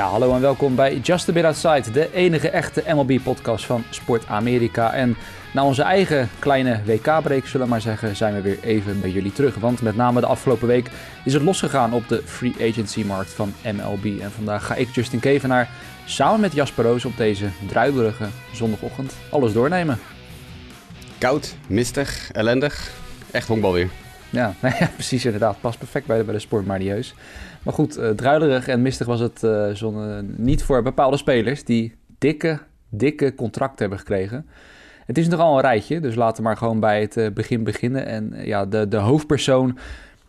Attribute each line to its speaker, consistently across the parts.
Speaker 1: Ja, hallo en welkom bij Just a Bit Outside, de enige echte MLB-podcast van Sport Amerika. En na onze eigen kleine WK-break, zullen we maar zeggen, zijn we weer even bij jullie terug. Want met name de afgelopen week is het losgegaan op de free agency-markt van MLB. En vandaag ga ik, Justin Kevenaar, samen met Jasper Roos op deze druilerige zondagochtend alles doornemen.
Speaker 2: Koud, mistig, ellendig. Echt honkbal weer.
Speaker 1: Ja, nou ja, precies inderdaad. Past perfect bij de, bij de sport Marieus. Maar goed, uh, druilerig en mistig was het uh, zonne, niet voor bepaalde spelers die dikke, dikke contracten hebben gekregen. Het is nogal een rijtje, dus laten we maar gewoon bij het begin beginnen. En ja, de, de hoofdpersoon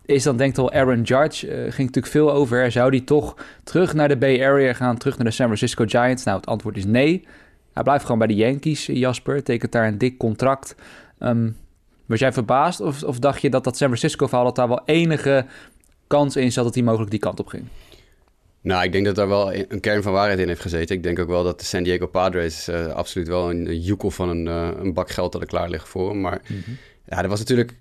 Speaker 1: is dan denk ik wel Aaron Judge. Ging natuurlijk veel over. Zou die toch terug naar de Bay Area gaan, terug naar de San Francisco Giants? Nou, het antwoord is nee. Hij blijft gewoon bij de Yankees, Jasper. Tekent daar een dik contract. Um, was jij verbaasd of, of dacht je dat dat San Francisco verhaal... dat daar wel enige kans in zat dat hij mogelijk die kant op ging?
Speaker 2: Nou, ik denk dat daar wel een kern van waarheid in heeft gezeten. Ik denk ook wel dat de San Diego Padres uh, absoluut wel een, een joekel van een, uh, een bak geld hadden klaar liggen voor hem. Maar mm-hmm. ja, er was natuurlijk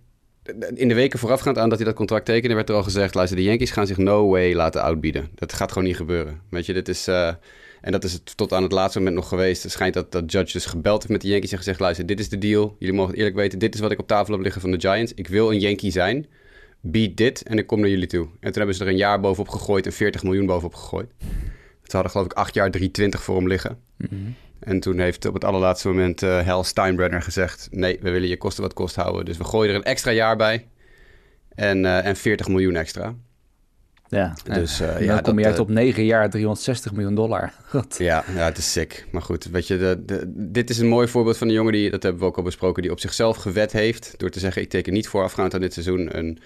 Speaker 2: in de weken voorafgaand aan dat hij dat contract tekende, werd er al gezegd: luister, de Yankees gaan zich no way laten outbieden. Dat gaat gewoon niet gebeuren. Weet je, dit is. Uh, en dat is het tot aan het laatste moment nog geweest. Het schijnt dat, dat Judge dus gebeld heeft met de Yankees en gezegd: luister, dit is de deal. Jullie mogen eerlijk weten, dit is wat ik op tafel heb liggen van de Giants. Ik wil een Yankee zijn. Bied dit en ik kom naar jullie toe. En toen hebben ze er een jaar bovenop gegooid en 40 miljoen bovenop gegooid. Ze hadden geloof ik acht jaar 320 voor hem liggen. Mm-hmm. En toen heeft op het allerlaatste moment uh, Hal Steinbrenner gezegd... nee, we willen je kosten wat kost houden. Dus we gooien er een extra jaar bij. En, uh, en 40 miljoen extra.
Speaker 1: Ja, dus, uh, ja, dan kom je uit op 9 jaar 360 miljoen dollar.
Speaker 2: ja, ja, het is sick. Maar goed, weet je, de, de, dit is een mooi voorbeeld van een jongen die, dat hebben we ook al besproken, die op zichzelf gewet heeft. Door te zeggen, ik teken niet voorafgaand aan dit seizoen een,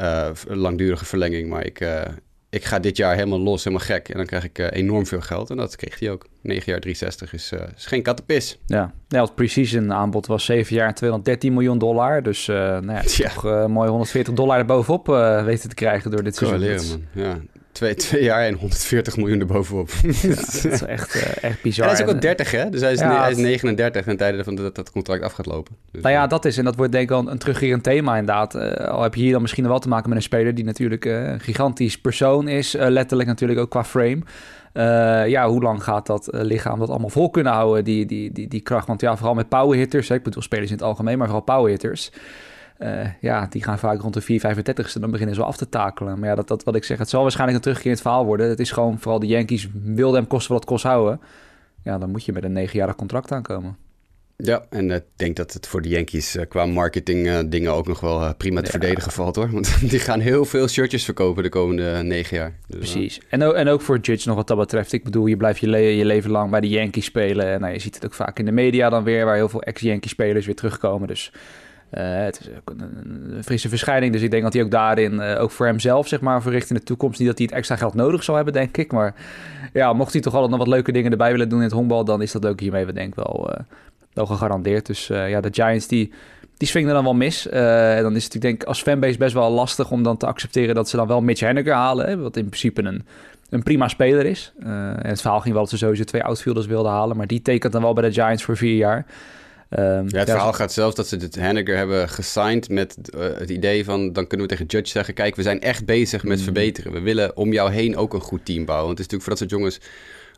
Speaker 2: uh, een langdurige verlenging, maar ik, uh, ik ga dit jaar helemaal los, helemaal gek. En dan krijg ik uh, enorm veel geld. En dat kreeg hij ook. 9 jaar 360 is, is geen kattenpis.
Speaker 1: Ja, ja het precision aanbod was 7 jaar 213 miljoen dollar. Dus nou ja, ja. toch mooi 140 dollar erbovenop weten te krijgen door dit seizoen.
Speaker 2: Ja, twee, twee jaar en 140 miljoen erbovenop.
Speaker 1: Ja, dat is echt, uh, echt bizar.
Speaker 2: En hij is ook al 30, hè? Dus hij is, ja, hij is 39 en tijden van dat dat contract af gaat lopen.
Speaker 1: Dus, nou ja, dat is. En dat wordt denk ik wel een, een terugkerend thema inderdaad. Uh, al heb je hier dan misschien wel te maken met een speler... die natuurlijk uh, een gigantisch persoon is. letterlijk natuurlijk ook qua frame. ja, hoe lang gaat dat lichaam dat allemaal vol kunnen houden, die, die, die, die kracht? Want ja, vooral met power hitters, hè, ik bedoel spelers in het algemeen, maar vooral power hitters... Uh, ja, die gaan vaak rond de 4,35ste. Dan beginnen ze wel af te takelen. Maar ja, dat, dat wat ik zeg, het zal waarschijnlijk een terugkerend verhaal worden. Het is gewoon, vooral de Yankees wilden hem kosten wat het kost houden. Ja, dan moet je met een negenjarig contract aankomen.
Speaker 2: Ja, en ik uh, denk dat het voor de Yankees uh, qua marketing dingen ook nog wel prima te ja. verdedigen valt hoor. Want die gaan heel veel shirtjes verkopen de komende negen jaar.
Speaker 1: Dus, Precies. En, ook, en ook voor Judge nog wat dat betreft. Ik bedoel, je blijft je, le je leven lang bij de Yankees spelen. En nou, je ziet het ook vaak in de media dan weer, waar heel veel ex-Yankee spelers weer terugkomen. Dus het is ook een, frisse verschijning. Dus ik denk dat hij ook daarin, uh, ook voor hemzelf, zeg maar, voor richting de toekomst, niet dat hij het extra geld nodig zal hebben, denk ik. Maar ja, mocht hij toch altijd nog wat leuke dingen erbij willen doen in het honkbal, dan is dat ook hiermee, denk ik, wel, uh, wel gegarandeerd. Dus ja, de Giants, die, die swingen dan wel mis. en dan is het, ik denk, als fanbase best wel lastig om dan te accepteren dat ze dan wel Mitch Henniger halen. Hè, wat in principe een, een prima speler is. en het verhaal ging wel dat ze sowieso twee outfielders wilden halen. Maar die tekent dan wel bij de Giants voor vier jaar.
Speaker 2: Um, ja, het verhaal gaat zelfs dat ze dit Henniger hebben gesigned met uh, het idee van... dan kunnen we tegen Judge zeggen... kijk, we zijn echt bezig met mm. verbeteren. We willen om jou heen ook een goed team bouwen. Want het is natuurlijk voor dat soort jongens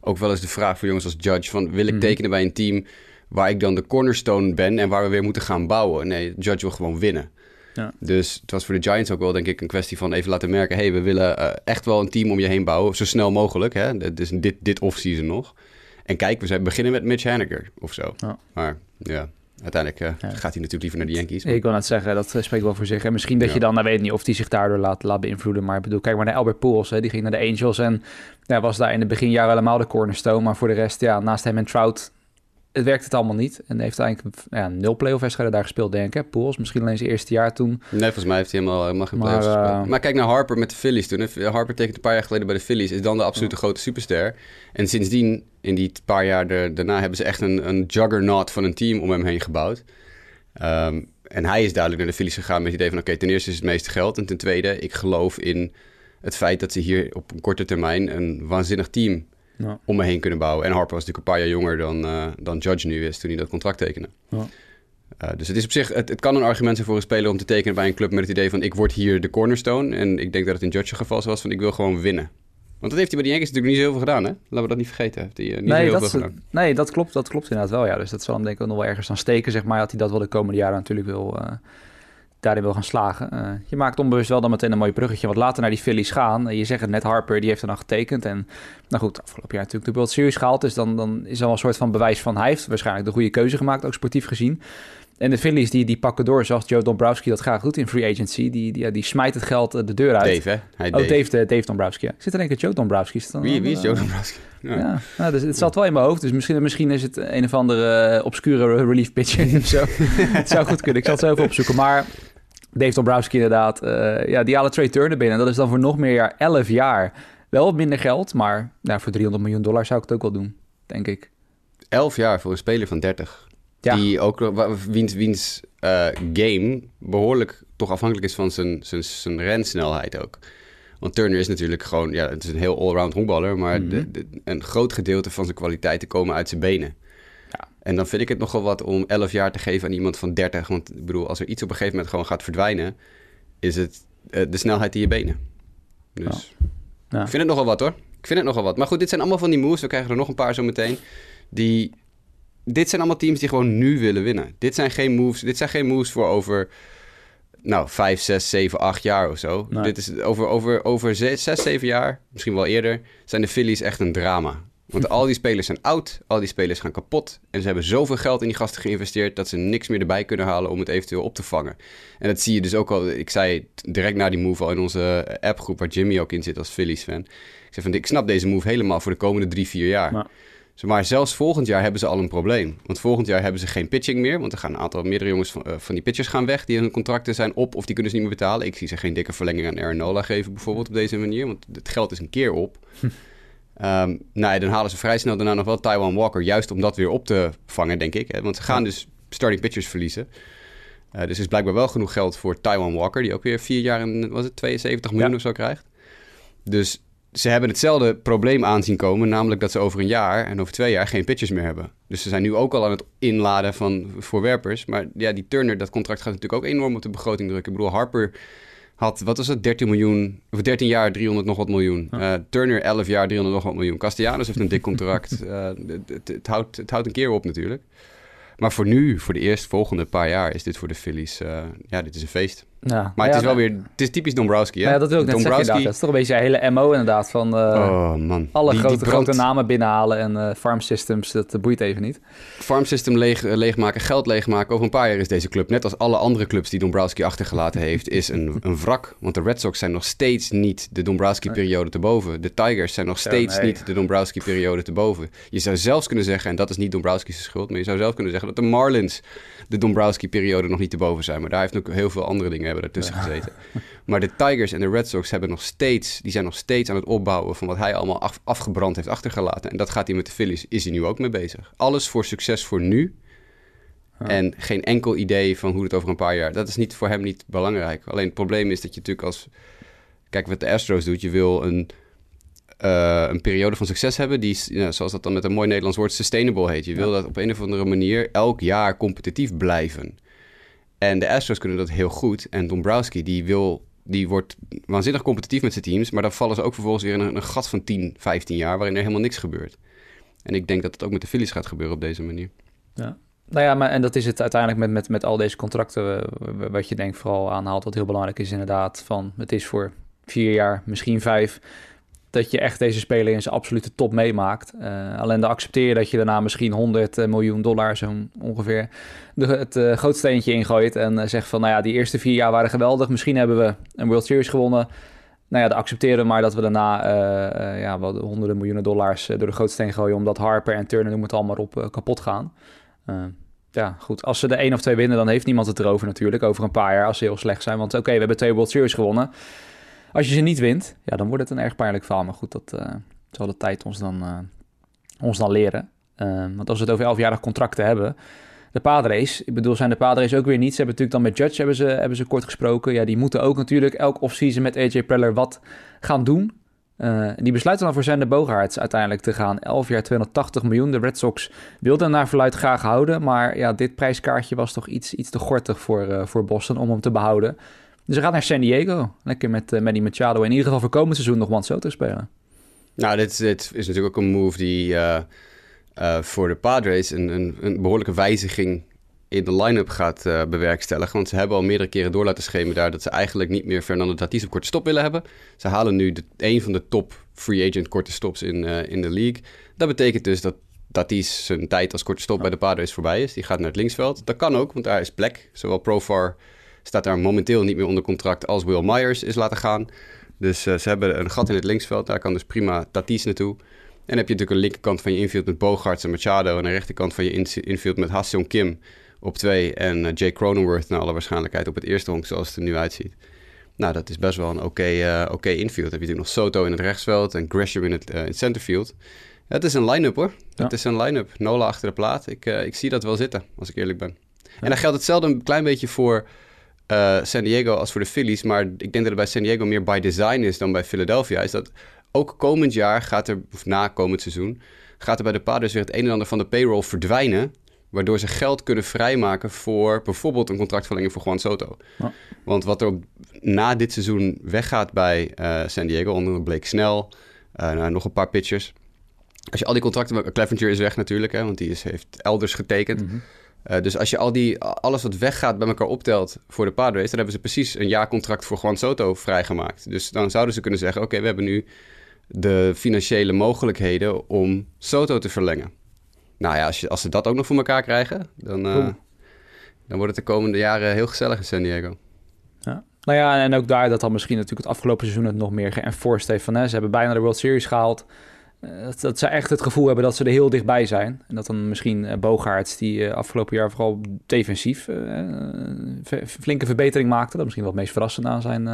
Speaker 2: ook wel eens de vraag voor jongens als Judge... van wil ik mm. tekenen bij een team waar ik dan de cornerstone ben... en waar we weer moeten gaan bouwen? Nee, Judge wil gewoon winnen. Ja. Dus het was voor de Giants ook wel, denk ik, een kwestie van even laten merken... hé, hey, we willen uh, echt wel een team om je heen bouwen, zo snel mogelijk. Hè? Dus dit, dit off-season nog. En kijk, we zijn beginnen met Mitch Henniger of zo. Maar ja, uiteindelijk uh, ja. gaat hij natuurlijk liever naar de Yankees.
Speaker 1: Maar... Ik wil net zeggen, dat uh, spreekt wel voor zich. En misschien dat ja. je dan, nou weet niet of hij zich daardoor laat, laat beïnvloeden. Maar ik bedoel, kijk maar naar Albert Pujols. Hè. Die ging naar de Angels en ja, was daar in het beginjaren helemaal de cornerstone. Maar voor de rest, ja, naast hem en Trout het werkt het allemaal niet. En heeft eigenlijk ja, nul playoff wedstrijden daar gespeeld, denk ik. Pools, misschien alleen zijn eerste jaar toen.
Speaker 2: Nee, volgens mij heeft hij helemaal, helemaal geen playoffs maar, gespeeld. Uh, maar kijk naar Harper met de Phillies toen. Harper tekent een paar jaar geleden bij de Phillies. Is dan de absolute grote superster. En sindsdien, in die paar jaar daarna, hebben ze echt een, een juggernaut van een team om hem heen gebouwd. Um, en hij is duidelijk naar de Phillies gegaan met het idee van... oké, okay, ten eerste is het meeste geld. En ten tweede, ik geloof in het feit dat ze hier op een korte termijn... een waanzinnig team ja. om me heen kunnen bouwen. En Harper was natuurlijk een paar jaar jonger dan, uh, dan Judge nu is toen hij dat contract tekende. Ja. Uh, dus het is op zich, het, het, kan een argument zijn voor een speler om te tekenen bij een club met het idee van ik word hier de cornerstone. En ik denk dat het in Judge's geval was van ik wil gewoon winnen. Want dat heeft hij bij de Yankees natuurlijk niet zo heel veel gedaan, hè? Laten we dat niet vergeten. Heeft hij, uh, niet
Speaker 1: nee,
Speaker 2: heel
Speaker 1: dat,
Speaker 2: veel gedaan.
Speaker 1: nee, dat klopt. Dat klopt inderdaad wel, ja. Dus dat zal hem denk ik nog wel ergens aan steken, zeg maar. Dat hij dat wel de komende jaren natuurlijk wil... Daarin wil gaan slagen. Uh, je maakt onbewust wel dan meteen een mooi bruggetje. Want later naar die Phillies gaan. Je zegt het net, Harper, die heeft er dan getekend. En nou goed, afgelopen jaar natuurlijk de World Series gehaald. Dus dan, dan is er wel een soort van bewijs van... hij heeft waarschijnlijk de goede keuze gemaakt, ook sportief gezien. En de Phillies die, die pakken door, zoals Joe Dombrowski dat graag doet in free agency. Die, die, ja, die smijt het geld de deur uit.
Speaker 2: Dave, hè? Hij
Speaker 1: oh, Dave, Dave, Dave Dombrowski. Ja. Ik zit er denk ik Joe Dombrowski.
Speaker 2: Dan, wie, wie is Joe Dombrowski?
Speaker 1: Ja, ja nou, dus het zat wel in mijn hoofd. Dus misschien, misschien is het een of andere obscure relief pitcher of zo. het zou goed kunnen. Ik zal het zo even opzoeken. Maar Dave Dombrowski inderdaad. Uh, ja, die halen Trey Turner binnen. Dat is dan voor nog meer jaar, 11 jaar. Wel wat minder geld, maar nou, voor 300 miljoen dollar zou ik het ook wel doen, denk ik.
Speaker 2: 11 jaar voor een speler van 30. Ja. Die ook, wiens, wiens uh, game behoorlijk toch afhankelijk is van zijn, zijn, zijn rensnelheid ook. Want Turner is natuurlijk gewoon, ja, het is een heel allround honkballer, maar mm -hmm. de, de, een groot gedeelte van zijn kwaliteiten komen uit zijn benen. En dan vind ik het nogal wat om 11 jaar te geven aan iemand van 30. Want ik bedoel, als er iets op een gegeven moment gewoon gaat verdwijnen, is het uh, de snelheid in je benen. Dus. Ja. ik vind het nogal wat hoor. Ik vind het nogal wat. Maar goed, dit zijn allemaal van die moves. We krijgen er nog een paar zo meteen. Die dit zijn allemaal teams die gewoon nu willen winnen. Dit zijn geen moves, dit zijn geen moves voor over nou, 5, 6, 7, 8 jaar of zo. Nee. Dit is over, over, over 6, 7 jaar, misschien wel eerder, zijn de Phillies echt een drama. Want al die spelers zijn oud, al die spelers gaan kapot. En ze hebben zoveel geld in die gasten geïnvesteerd dat ze niks meer erbij kunnen halen om het eventueel op te vangen. En dat zie je dus ook al. Ik zei direct na die move al in onze appgroep, waar Jimmy ook in zit als Phillies fan. Ik zei van ik snap deze move helemaal voor de komende drie, vier jaar. Ja. Maar zelfs volgend jaar hebben ze al een probleem. Want volgend jaar hebben ze geen pitching meer. Want er gaan een aantal meerdere jongens van, uh, van die pitchers gaan weg. Die hun contracten zijn op of die kunnen ze niet meer betalen. Ik zie ze geen dikke verlenging aan Aaron Nola geven bijvoorbeeld op deze manier. Want het geld is een keer op. um, nou, dan halen ze vrij snel daarna nog wel Taiwan Walker. Juist om dat weer op te vangen, denk ik. Hè? Want ze gaan dus starting pitchers verliezen. Uh, dus er is blijkbaar wel genoeg geld voor Taiwan Walker. Die ook weer vier jaar en was het 72 miljoen ja. of zo krijgt. Dus ze hebben hetzelfde probleem aanzien komen, namelijk dat ze over een jaar en over twee jaar geen pitchers meer hebben. Dus ze zijn nu ook al aan het inladen van voorwerpers. Maar ja, die Turner, dat contract gaat natuurlijk ook enorm op de begroting drukken. Ik bedoel, Harper had, wat was het, 13 miljoen, of 13 jaar 300 nog wat miljoen. Uh, Turner 11 jaar 300 nog wat miljoen. Castellanos heeft een dik contract. uh, het, houdt, het houdt een keer op natuurlijk. Maar voor nu, voor de eerstvolgende paar jaar, is dit voor de Phillies, uh, ja, dit is een feest.
Speaker 1: Ja,
Speaker 2: maar het is wel weer, het is typisch Dombrowski, hè?
Speaker 1: Ja, dat wil ik net
Speaker 2: Dombrowski...
Speaker 1: zeggen Dat is toch een beetje een hele MO inderdaad, van uh,
Speaker 2: oh, man.
Speaker 1: alle
Speaker 2: die,
Speaker 1: grote,
Speaker 2: die brand...
Speaker 1: grote namen binnenhalen en uh, farm systems, dat boeit even niet.
Speaker 2: Farm system leeg, leegmaken, geld leegmaken. Over een paar jaar is deze club, net als alle andere clubs die Dombrowski achtergelaten heeft, is een, een wrak. Want de Red Sox zijn nog steeds niet de Dombrowski-periode te boven. De Tigers zijn nog steeds
Speaker 1: ja, nee.
Speaker 2: niet de Dombrowski-periode te boven. Je zou zelfs kunnen zeggen, en dat is niet Dombrowski's schuld, maar je zou zelf kunnen zeggen dat de Marlins de Dombrowski-periode nog niet te boven zijn. Maar daar heeft nog heel veel andere dingen hebben ertussen ja. gezeten. Maar de Tigers en de Red Sox hebben nog steeds, die zijn nog steeds aan het opbouwen van wat hij allemaal af, afgebrand heeft achtergelaten. En dat gaat hij met de Phillies, is hij nu ook mee bezig. Alles voor succes voor nu. Ja. En geen enkel idee van hoe het over een paar jaar. Dat is niet voor hem niet belangrijk. Alleen het probleem is dat je natuurlijk als. Kijk wat de Astros doet. Je wil een, uh, een periode van succes hebben. die, zoals dat dan met een mooi Nederlands woord, sustainable heet. Je wil dat op een of andere manier elk jaar competitief blijven. En de Astros kunnen dat heel goed. En Dombrowski, die, wil, die wordt waanzinnig competitief met zijn teams. Maar dan vallen ze ook vervolgens weer in een, een gat van 10, 15 jaar... waarin er helemaal niks gebeurt. En ik denk dat het ook met de Phillies gaat gebeuren op deze manier.
Speaker 1: Ja. Nou ja, maar en dat is het uiteindelijk met, met, met al deze contracten... wat je denk vooral aanhaalt, wat heel belangrijk is inderdaad... van het is voor vier jaar, misschien vijf dat je echt deze speler in zijn absolute top meemaakt. Uh, alleen dan accepteer je dat je daarna misschien 100 miljoen dollar zo ongeveer de, het uh, grootsteentje ingooit en zegt van nou ja, die eerste vier jaar waren geweldig. Misschien hebben we een World Series gewonnen. Nou ja, dan accepteren maar dat we daarna ja, wel honderden miljoenen dollars door de grootsteen gooien omdat Harper en Turner noem het allemaal op kapot gaan. ja, goed. Als ze de één of twee winnen, dan heeft niemand het erover natuurlijk. Over een paar jaar als ze heel slecht zijn. Want oké, we hebben twee World Series gewonnen. Als je ze niet wint, ja, dan wordt het een erg pijnlijk verhaal. Maar goed, dat zal de tijd ons dan, uh, ons dan leren. Uh, want als we het over elfjarig contracten hebben... De Padres, ik bedoel, zijn de Padres ook weer niet. Ze hebben natuurlijk dan met Judge hebben ze, hebben ze kort gesproken. Ja, die moeten ook natuurlijk elk offseason met AJ Preller wat gaan doen. die besluiten dan voor Zander Bogaerts uiteindelijk te gaan. 11 jaar 280 miljoen. De Red Sox wilden naar verluid graag houden. Maar ja, dit prijskaartje was toch iets, iets te gortig voor, voor Boston om hem te behouden. Dus hij gaat naar San Diego. Lekker met uh, Manny Machado. In ieder geval voor komend seizoen nog Juan Soto spelen.
Speaker 2: Nou, dit, dit is natuurlijk ook een move die uh, uh, voor de Padres een, een, een, behoorlijke wijziging in de line-up gaat uh, bewerkstelligen. Want ze hebben al meerdere keren door laten schemen daar dat ze eigenlijk niet meer Fernando Tatis op korte stop willen hebben. Ze halen nu de, een van de top free agent korte stops in, in de league. Dat betekent dus dat Tatis zijn tijd als korte stop bij de Padres voorbij is. Die gaat naar het linksveld. Dat kan ook, want daar is plek. Zowel Profar staat daar momenteel niet meer onder contract als Will Myers is laten gaan. Dus uh, ze hebben een gat in het linksveld. Daar kan dus prima Tatis naartoe. En dan heb je natuurlijk een linkerkant van je infield met Bogarts en Machado. En een rechterkant van je infield met Hassan Kim op twee. En uh, Jay Cronenworth naar alle waarschijnlijkheid op het eerste honk zoals het er nu uitziet. Nou, dat is best wel een oké okay, uh, okay infield. Dan heb je natuurlijk nog Soto in het rechtsveld en Gresham in het, in het centerfield. Het is een line-up hoor. Ja. Het is een line-up. Nola achter de plaat. Ik, ik zie dat wel zitten, als ik eerlijk ben. Ja. En dan geldt hetzelfde een klein beetje voor uh, San Diego als voor de Phillies. Maar ik denk dat het bij San Diego meer by design is dan bij Philadelphia. Is dat ook komend jaar gaat er, of na komend seizoen, gaat er bij de Padres weer het een en ander van de payroll verdwijnen. Waardoor ze geld kunnen vrijmaken voor bijvoorbeeld een contractverlenging voor Juan Soto. Ja. Want wat er na dit seizoen weggaat bij uh, San Diego, onder Blake Snell, uh, nou, nog een paar pitchers. Als je al die contracten, Clevenger is weg natuurlijk, hè, want die is, heeft elders getekend. Mm -hmm. Uh, dus als je al die, alles wat weggaat bij elkaar optelt voor de Padres... dan hebben ze precies een jaarcontract voor Juan Soto vrijgemaakt. Dus dan zouden ze kunnen zeggen... oké, we hebben nu de financiële mogelijkheden om Soto te verlengen. Nou ja, als, je, als ze dat ook nog voor elkaar krijgen... dan, uh, dan wordt het de komende jaren heel gezellig in San Diego.
Speaker 1: Ja. Nou ja, en ook daar dat dan misschien natuurlijk het afgelopen seizoen... het nog meer geënforced heeft van... Hè, ze hebben bijna de World Series gehaald... Dat, dat, ze echt het gevoel hebben dat ze er heel dichtbij zijn. En dat dan misschien uh, Bogaerts, die uh, afgelopen jaar vooral defensief flinke verbetering maakte. Dat misschien wel het meest verrassende aan zijn,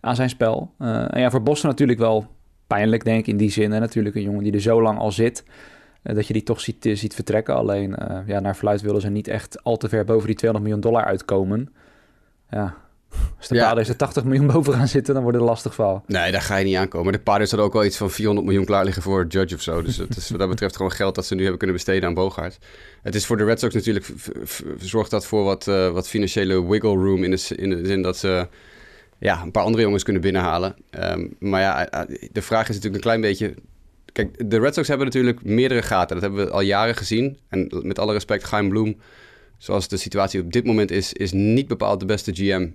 Speaker 1: aan zijn spel. en ja, voor Boston natuurlijk wel pijnlijk, denk ik, in die zin. En natuurlijk een jongen die er zo lang al zit, dat je die toch ziet, ziet vertrekken. Alleen, ja, naar verluid willen ze niet echt al te ver boven die 200 miljoen dollar uitkomen. Ja, als de ja. Padres er 80 miljoen boven gaan zitten, dan wordt het lastig verhaal.
Speaker 2: Nee, daar ga je niet aankomen. De Padres hadden ook al iets van 400 miljoen klaar liggen voor Judge of zo. Dus het is wat dat betreft gewoon geld dat ze nu hebben kunnen besteden aan Bogaert. Het is voor de Red Sox natuurlijk, zorgt dat voor wat, uh, wat financiële wiggle room in de, in de zin dat ze ja, een paar andere jongens kunnen binnenhalen. Um, maar ja, de vraag is natuurlijk een klein beetje... Kijk, de Red Sox hebben natuurlijk meerdere gaten. Dat hebben we al jaren gezien. En met alle respect, Chaim Bloem, zoals de situatie op dit moment is, is niet bepaald de beste GM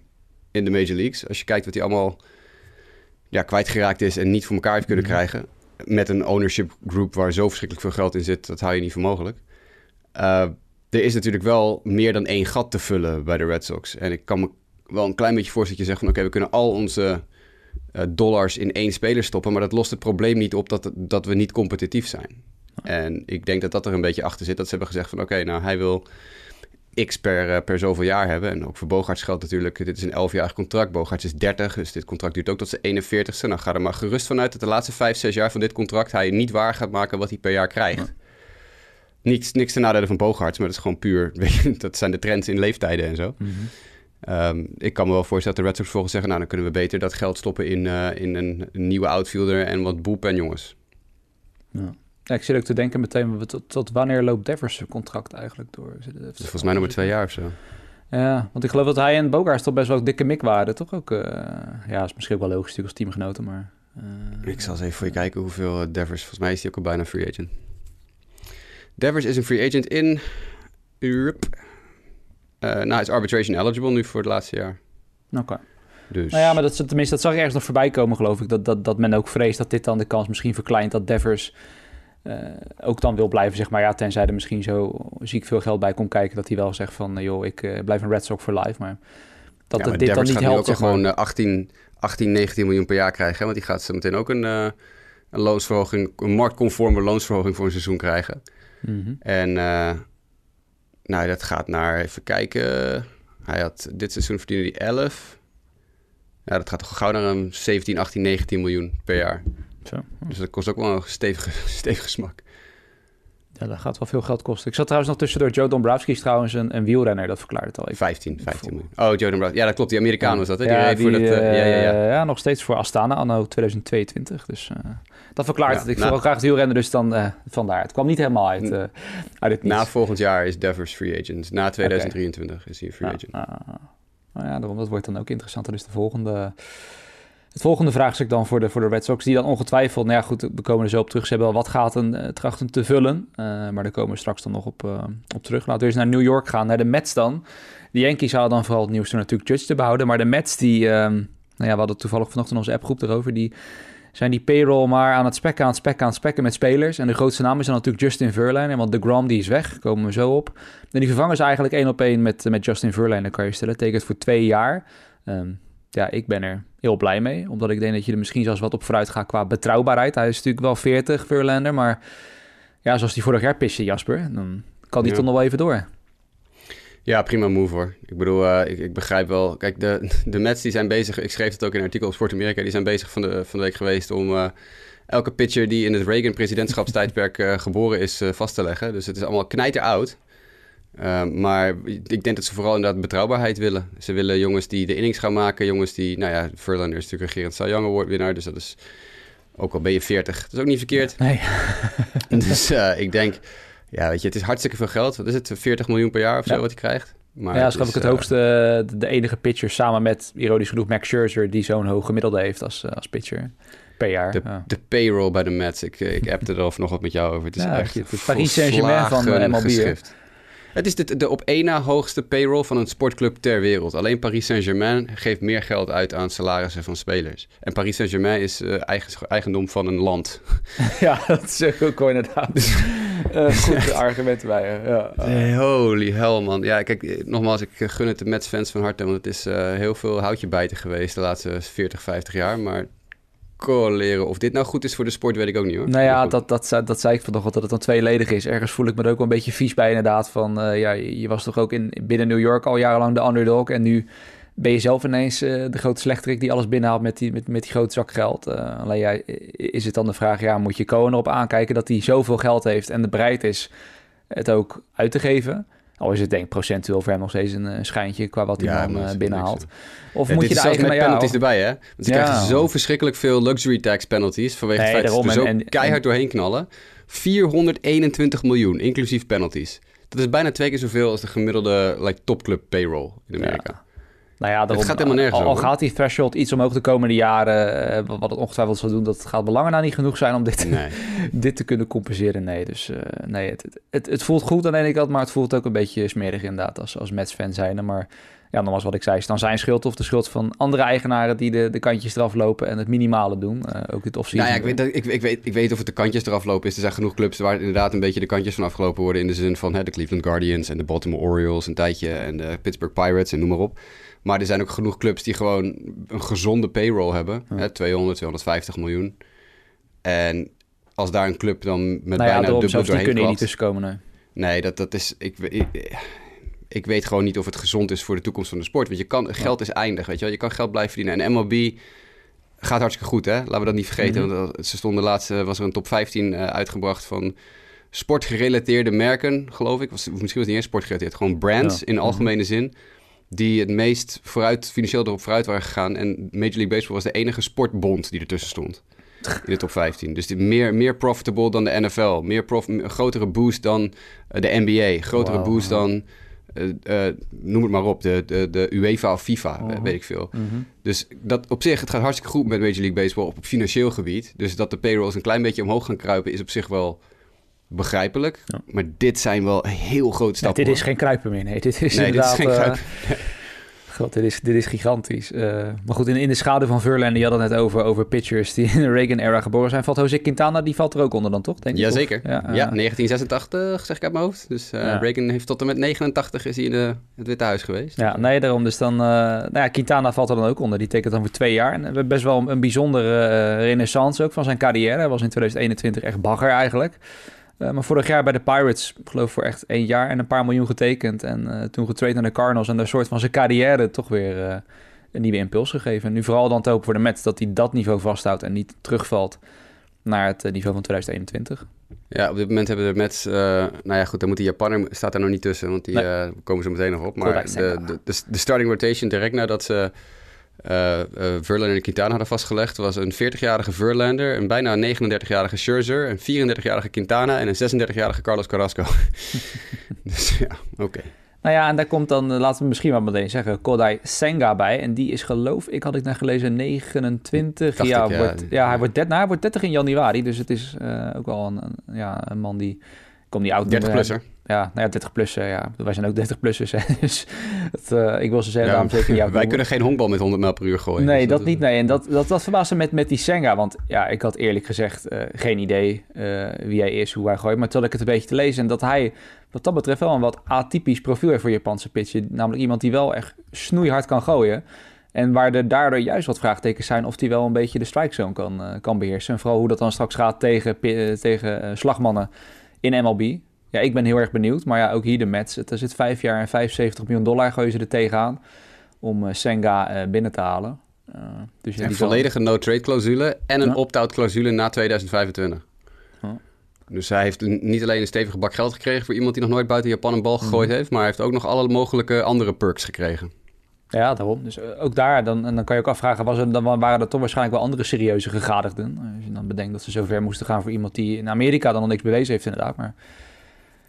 Speaker 2: in de Major Leagues. Als je kijkt wat hij allemaal ja, kwijtgeraakt is en niet voor elkaar heeft kunnen mm -hmm. krijgen. Met een ownership group waar zo verschrikkelijk veel geld in zit, dat hou je niet voor mogelijk. Uh, er is natuurlijk wel meer dan één gat te vullen bij de Red Sox. En ik kan me wel een klein beetje voorstellen dat je zegt van... oké, we kunnen al onze uh, dollars in één speler stoppen... maar dat lost het probleem niet op dat, dat we niet competitief zijn. En ik denk dat dat er een beetje achter zit. Dat ze hebben gezegd van oké, nou hij wil x per, per zoveel jaar hebben. En ook voor Bogarts geldt natuurlijk, dit is een 11-jarig contract. Bogarts is 30, dus dit contract duurt ook tot zijn 41ste. Dan ga er maar gerust vanuit dat de laatste 5, 6 jaar van dit contract hij niet waar gaat maken wat hij per jaar krijgt. Ja. Niks, niks ten nadele van Bogarts, maar dat is gewoon puur, weet je, dat zijn de trends in leeftijden en zo. Mm -hmm. um, ik kan me wel voorstellen dat de Red Sox volgens zeggen, nou dan kunnen we beter dat geld stoppen in, uh, in een, een, nieuwe outfielder en wat bullpen jongens.
Speaker 1: Ja. Ja, ik zit ook te denken meteen, tot, tot wanneer loopt Devers contract eigenlijk door?
Speaker 2: Dus volgens mij nog maar twee jaar of zo.
Speaker 1: Ja, want ik geloof dat hij en Bogaerts toch best wel dikke mik waren, toch ook? Uh, ja, is misschien ook wel logisch natuurlijk als teamgenoten, maar...
Speaker 2: Uh, ik zal eens even voor je kijken hoeveel uh, Devers... Volgens mij is hij ook al bijna free agent. Devers is een free agent in... Europe. nou, hij is arbitration eligible nu voor het laatste jaar.
Speaker 1: Oké. Okay. Dus... Nou ja, maar dat, tenminste, dat zag ik ergens nog voorbij komen, geloof ik. Dat, dat, dat men ook vreest dat dit dan de kans misschien verkleint dat Devers uh, ook dan wil blijven, zeg maar, ja, tenzij er misschien zo ziek veel geld bij komt kijken, dat hij wel zegt van, uh, joh, ik uh, blijf een Red Sox voor life, maar dat ja, maar dit dan niet helpt.
Speaker 2: Zeg maar. gewoon 18, 18, 19 miljoen per jaar krijgen, hè? want die gaat zo meteen ook een, een loonsverhoging, een marktconforme loonsverhoging voor een seizoen krijgen. Mm -hmm. En nou, dat gaat naar, even kijken, hij had dit seizoen verdiende hij 11. Ja, dat gaat toch gauw naar een 17, 18, 19 miljoen per jaar. Zo. Dus dat kost ook wel een stevige, stevige smak.
Speaker 1: Ja, dat gaat wel veel geld kosten. Ik zat trouwens nog tussendoor. Joe Dombrowski is trouwens een, een wielrenner, dat verklaart het al even.
Speaker 2: 15, 15 miljoen. Oh, Joe Dombrowski. Ja, dat klopt. Die Amerikaan was dat, hè?
Speaker 1: Die ja, die, voor dat, uh, uh, ja, ja, ja. ja, nog steeds voor Astana anno 2022. Dus uh, dat verklaart ja, het. Ik nou, wil graag het wielrennen, dus dan vandaar. Het kwam niet helemaal uit, uit het
Speaker 2: niets. Na volgend jaar is Devers free agent. Na 2023 okay. is hij free agent.
Speaker 1: nou ja, daarom, dat wordt dan ook interessanter. Dus de volgende Het volgende vraagstuk dan voor de, voor de Red Sox, die dan ongetwijfeld, nou ja goed, we komen er zo op terug. Ze hebben wel wat gaten uh, trachten te vullen, uh, maar daar komen we straks dan nog op, uh, op terug. Laten we eens naar New York gaan, naar de Mets dan. De Yankees hadden dan vooral het nieuws door natuurlijk Judge te behouden, maar de Mets die, nou ja, we hadden toevallig vanochtend onze appgroep erover, die zijn die payroll maar aan het spekken, aan het spekken, aan het spekken met spelers. En de grootste naam is dan natuurlijk Justin Verlander, want de Grom die is weg, komen we zo op. En die vervangen ze eigenlijk één op één met, met Justin Verlander, kan je stellen. Tekent voor twee jaar. Um, ja, ik ben er heel blij mee. Omdat ik denk dat je er misschien zelfs wat op vooruit gaat qua betrouwbaarheid. Hij is natuurlijk wel 40, Verlander. Maar ja, zoals die vorig jaar piste, Jasper, dan kan die ja. toch nog wel even door.
Speaker 2: Ja, prima move hoor. Ik bedoel, uh, ik, ik, begrijp wel. Kijk, de, de Mets die zijn bezig. Ik schreef het ook in een artikel op Sport Amerika. Die zijn bezig van de, van de week geweest om uh, elke pitcher die in het Reagan-presidentschapstijdperk uh, geboren is vast te leggen. Dus het is allemaal knijter oud. Uh, maar ik denk dat ze vooral inderdaad betrouwbaarheid willen. Ze willen jongens die de innings gaan maken. Jongens die, nou ja, Verlander is natuurlijk regerend Cy Young Award winnaar. Dus dat is, ook al ben je 40, dat is ook niet verkeerd.
Speaker 1: Nee.
Speaker 2: dus uh, ik denk, ja weet je, het is hartstikke veel geld. Wat is het, 40 miljoen per jaar of zo wat hij krijgt?
Speaker 1: Maar ja, dat is ik het uh, hoogste, de enige pitcher samen met, ironisch genoeg, Max Scherzer... die zo'n hoog gemiddelde heeft als, als pitcher per jaar.
Speaker 2: De,
Speaker 1: ja.
Speaker 2: de payroll bij de Mets. Ik, ik appte er nog wat met jou over. Het is
Speaker 1: ja,
Speaker 2: echt
Speaker 1: het Paris Saint-Germain van MLB.
Speaker 2: Geschrift. Het is de, de op één na hoogste payroll van een sportclub ter wereld. Alleen Paris Saint-Germain geeft meer geld uit aan salarissen van spelers. En Paris Saint-Germain is uh, eigen, eigendom van een land.
Speaker 1: ja, dat is ook inderdaad. uh, goed argument bij je. Ja.
Speaker 2: Hey, holy hell, man. Ja, kijk, nogmaals, ik gun het de Mets-fans van harte. Want het is uh, heel veel houtje bijten geweest de laatste 40, 50 jaar. Maar leren. Of dit nou goed is voor de sport, weet ik ook niet hoor.
Speaker 1: Nou ja, dat, dat, dat, dat zei ik vanochtend, dat het dan tweeledig is. Ergens voel ik me er ook wel een beetje vies bij inderdaad. Van, uh, ja, je was toch ook in, binnen New York al jarenlang de underdog. En nu ben je zelf ineens uh, de grote slechterik die alles binnenhaalt met die, met, met die grote zak geld. Uh, alleen ja, is het dan de vraag, ja, moet je Cohen erop aankijken dat hij zoveel geld heeft en bereid is het ook uit te geven? Al is het denk ik procentueel voor hem nog steeds een uh, schijntje qua wat hij ja, dan uh, binnenhaalt.
Speaker 2: Of ja, moet je de eigen met penalties erbij, hè? Want ze ja. krijgen zo verschrikkelijk veel luxury tax penalties vanwege nee, het feit dat ze zo en, keihard en, doorheen knallen. 421 miljoen, inclusief penalties. Dat is bijna twee keer zoveel als de gemiddelde like, topclub payroll in Amerika.
Speaker 1: Nou ja, daarom,
Speaker 2: het gaat helemaal nergens
Speaker 1: al, al gaat die threshold iets omhoog de komende jaren, uh, wat het ongetwijfeld zal doen, dat gaat belangen nou niet genoeg zijn om dit,
Speaker 2: nee.
Speaker 1: dit te kunnen compenseren. Nee, dus uh, nee, het, het, het, voelt goed aan de ene kant, maar het voelt ook een beetje smerig inderdaad als, als Mets-fan zijn. Maar ja, nogmaals wat ik zei, is dan zijn schuld of de schuld van andere eigenaren die de, de kantjes eraf lopen en het minimale doen. Uh, ook dit offseason.
Speaker 2: Nou ja, ik weet, ik, ik, weet, ik weet of het de kantjes eraf lopen is. Er zijn genoeg clubs waar inderdaad een beetje de kantjes van afgelopen worden in de zin van hè, de Cleveland Guardians en de Baltimore Orioles een tijdje en de Pittsburgh Pirates en noem maar op. Maar er zijn ook genoeg clubs die gewoon een gezonde payroll hebben. Ja. Hè, 200, 250 miljoen. En als daar een club dan met
Speaker 1: nou
Speaker 2: bijna dubbel
Speaker 1: zelfs die
Speaker 2: doorheen
Speaker 1: kunnen niet tussenkomen. Nee.
Speaker 2: Nee, dat, dat is... Ik, ik, ik weet gewoon niet of het gezond is voor de toekomst van de sport. Want je kan, geld is eindig, weet je wel. Je kan geld blijven verdienen. En MLB gaat hartstikke goed, hè. Laten we dat niet vergeten.
Speaker 1: Mhm.
Speaker 2: Want dat- ze stonden laatst... eh, was er een top 15 eh, uitgebracht van sportgerelateerde merken, geloof ik. Was, misschien was het niet eens sportgerelateerd. Gewoon brands in
Speaker 1: Mhm.
Speaker 2: algemene zin. Die het meest vooruit, financieel erop vooruit waren gegaan. En Major League Baseball was de enige sportbond die ertussen stond. In de top 15. Dus meer, meer profitable dan de NFL. Meer prof, grotere boost dan eh, de NBA. Grotere boost dan, eh, eh, noem het maar op, de, de, de UEFA of FIFA,
Speaker 1: Mhm.
Speaker 2: weet ik veel.
Speaker 1: Mhm.
Speaker 2: Dus dat op zich, het gaat hartstikke goed met Major League Baseball op, op financieel gebied. Dus dat de payrolls een klein beetje omhoog gaan kruipen is op zich wel begrijpelijk.
Speaker 1: Ja.
Speaker 2: Maar dit zijn wel heel grote
Speaker 1: Nee,
Speaker 2: stappen.
Speaker 1: dit is
Speaker 2: hoor.
Speaker 1: geen kruipen meer. Nee, dit is
Speaker 2: Nee, dit is
Speaker 1: inderdaad...
Speaker 2: geen
Speaker 1: eh,
Speaker 2: kruipen.
Speaker 1: God, dit is, dit is gigantisch. Eh, maar goed, in, in de schaduw van Verlander, je had het net over, over pitchers die in de Reagan-era geboren zijn. Valt Jose Quintana, die valt er ook onder dan, toch? Denk ik?
Speaker 2: Jazeker. Ja,
Speaker 1: eh,
Speaker 2: 1986 zeg ik uit mijn hoofd. Dus
Speaker 1: Ja.
Speaker 2: Reagan heeft tot en met 89 is hij in de, het Witte Huis geweest.
Speaker 1: Ja, nee, daarom. Dus dan... nou ja, Quintana valt er dan ook onder. Die tekent dan voor twee jaar. En we hebben best wel een, een bijzondere renaissance ook van zijn carrière. Hij was in 2021 echt bagger eigenlijk. Eh, maar vorig jaar bij de Pirates, ik geloof voor echt één jaar en een paar miljoen getekend. En eh, toen getraind naar de Cardinals en daar soort van zijn carrière toch weer eh, een nieuwe impuls gegeven. En nu vooral dan te hopen voor de Mets dat hij dat niveau vasthoudt en niet terugvalt naar het niveau van 2021.
Speaker 2: Ja, op dit moment hebben de Mets... nou ja, goed, dan moet die Japaner... staat er nog niet tussen, want die
Speaker 1: Nee.
Speaker 2: komen zo meteen nog op. Maar de, de, de, de starting rotation direct nadat ze eh eh, Verlander en Quintana hadden vastgelegd... was een 40-jarige Verlander, een bijna 39-jarige Scherzer... een 34-jarige Quintana en een 36-jarige Carlos Carrasco. dus ja, oké.
Speaker 1: Nou ja, en daar komt dan, laten we misschien wel meteen zeggen, Kodai Senga bij. En die is geloof ik, had ik net gelezen, 29.
Speaker 2: Dacht
Speaker 1: ja,
Speaker 2: ik, ja.
Speaker 1: wordt, ja, hij wordt, 30, nou, hij wordt 30 in januari. Dus het is eh, ook wel een, een- ja, een man die... Ik kom niet oud
Speaker 2: 30
Speaker 1: noemen.
Speaker 2: plusser.
Speaker 1: Ja, nou ja, 30 plus. ja. Wij zijn ook 30 plussers. Dus eh, ik wil ze zeggen,
Speaker 2: Ja,
Speaker 1: daarom zeker jou.
Speaker 2: wij kunnen geen honkbal met 100 mijl per uur gooien.
Speaker 1: Nee,
Speaker 2: Dus
Speaker 1: dat niet. Nee. En dat, dat, dat verbaasde met, met die Senga. Want ja, ik had eerlijk gezegd eh, geen idee eh, wie hij is, hoe hij gooit. Maar toen ik het een beetje te lezen en dat hij wat dat betreft wel een wat atypisch profiel heeft voor Japanse pitchen. Namelijk iemand die wel echt snoeihard kan gooien. En waar er daardoor juist wat vraagtekens zijn of hij wel een beetje de strike zone kan, kan beheersen. En vooral hoe dat dan straks gaat tegen, tegen slagmannen in MLB. Ja, ik ben heel erg benieuwd. Maar ja, ook hier de. Het- Er zit vijf jaar en 75 miljoen dollar gooien ze er tegenaan om eh, Senga eh, binnen te halen. Eh, dus ja,
Speaker 2: Een
Speaker 1: zal-
Speaker 2: volledige no-trade clausule en een
Speaker 1: Ja.
Speaker 2: opt-out clausule na 2025.
Speaker 1: Ja.
Speaker 2: Dus hij heeft een- niet alleen een stevige bak geld gekregen voor iemand die nog nooit buiten Japan een bal gegooid
Speaker 1: Mhm.
Speaker 2: heeft, maar hij heeft ook nog alle mogelijke andere perks gekregen.
Speaker 1: Ja, daarom. Dus ook daar, dan, en dan kan je ook afvragen, was er, dan waren er toch waarschijnlijk wel andere serieuze gegadigden. Als je dan bedenkt dat ze zover moesten gaan voor iemand die in Amerika dan nog niks bewezen heeft inderdaad. Maar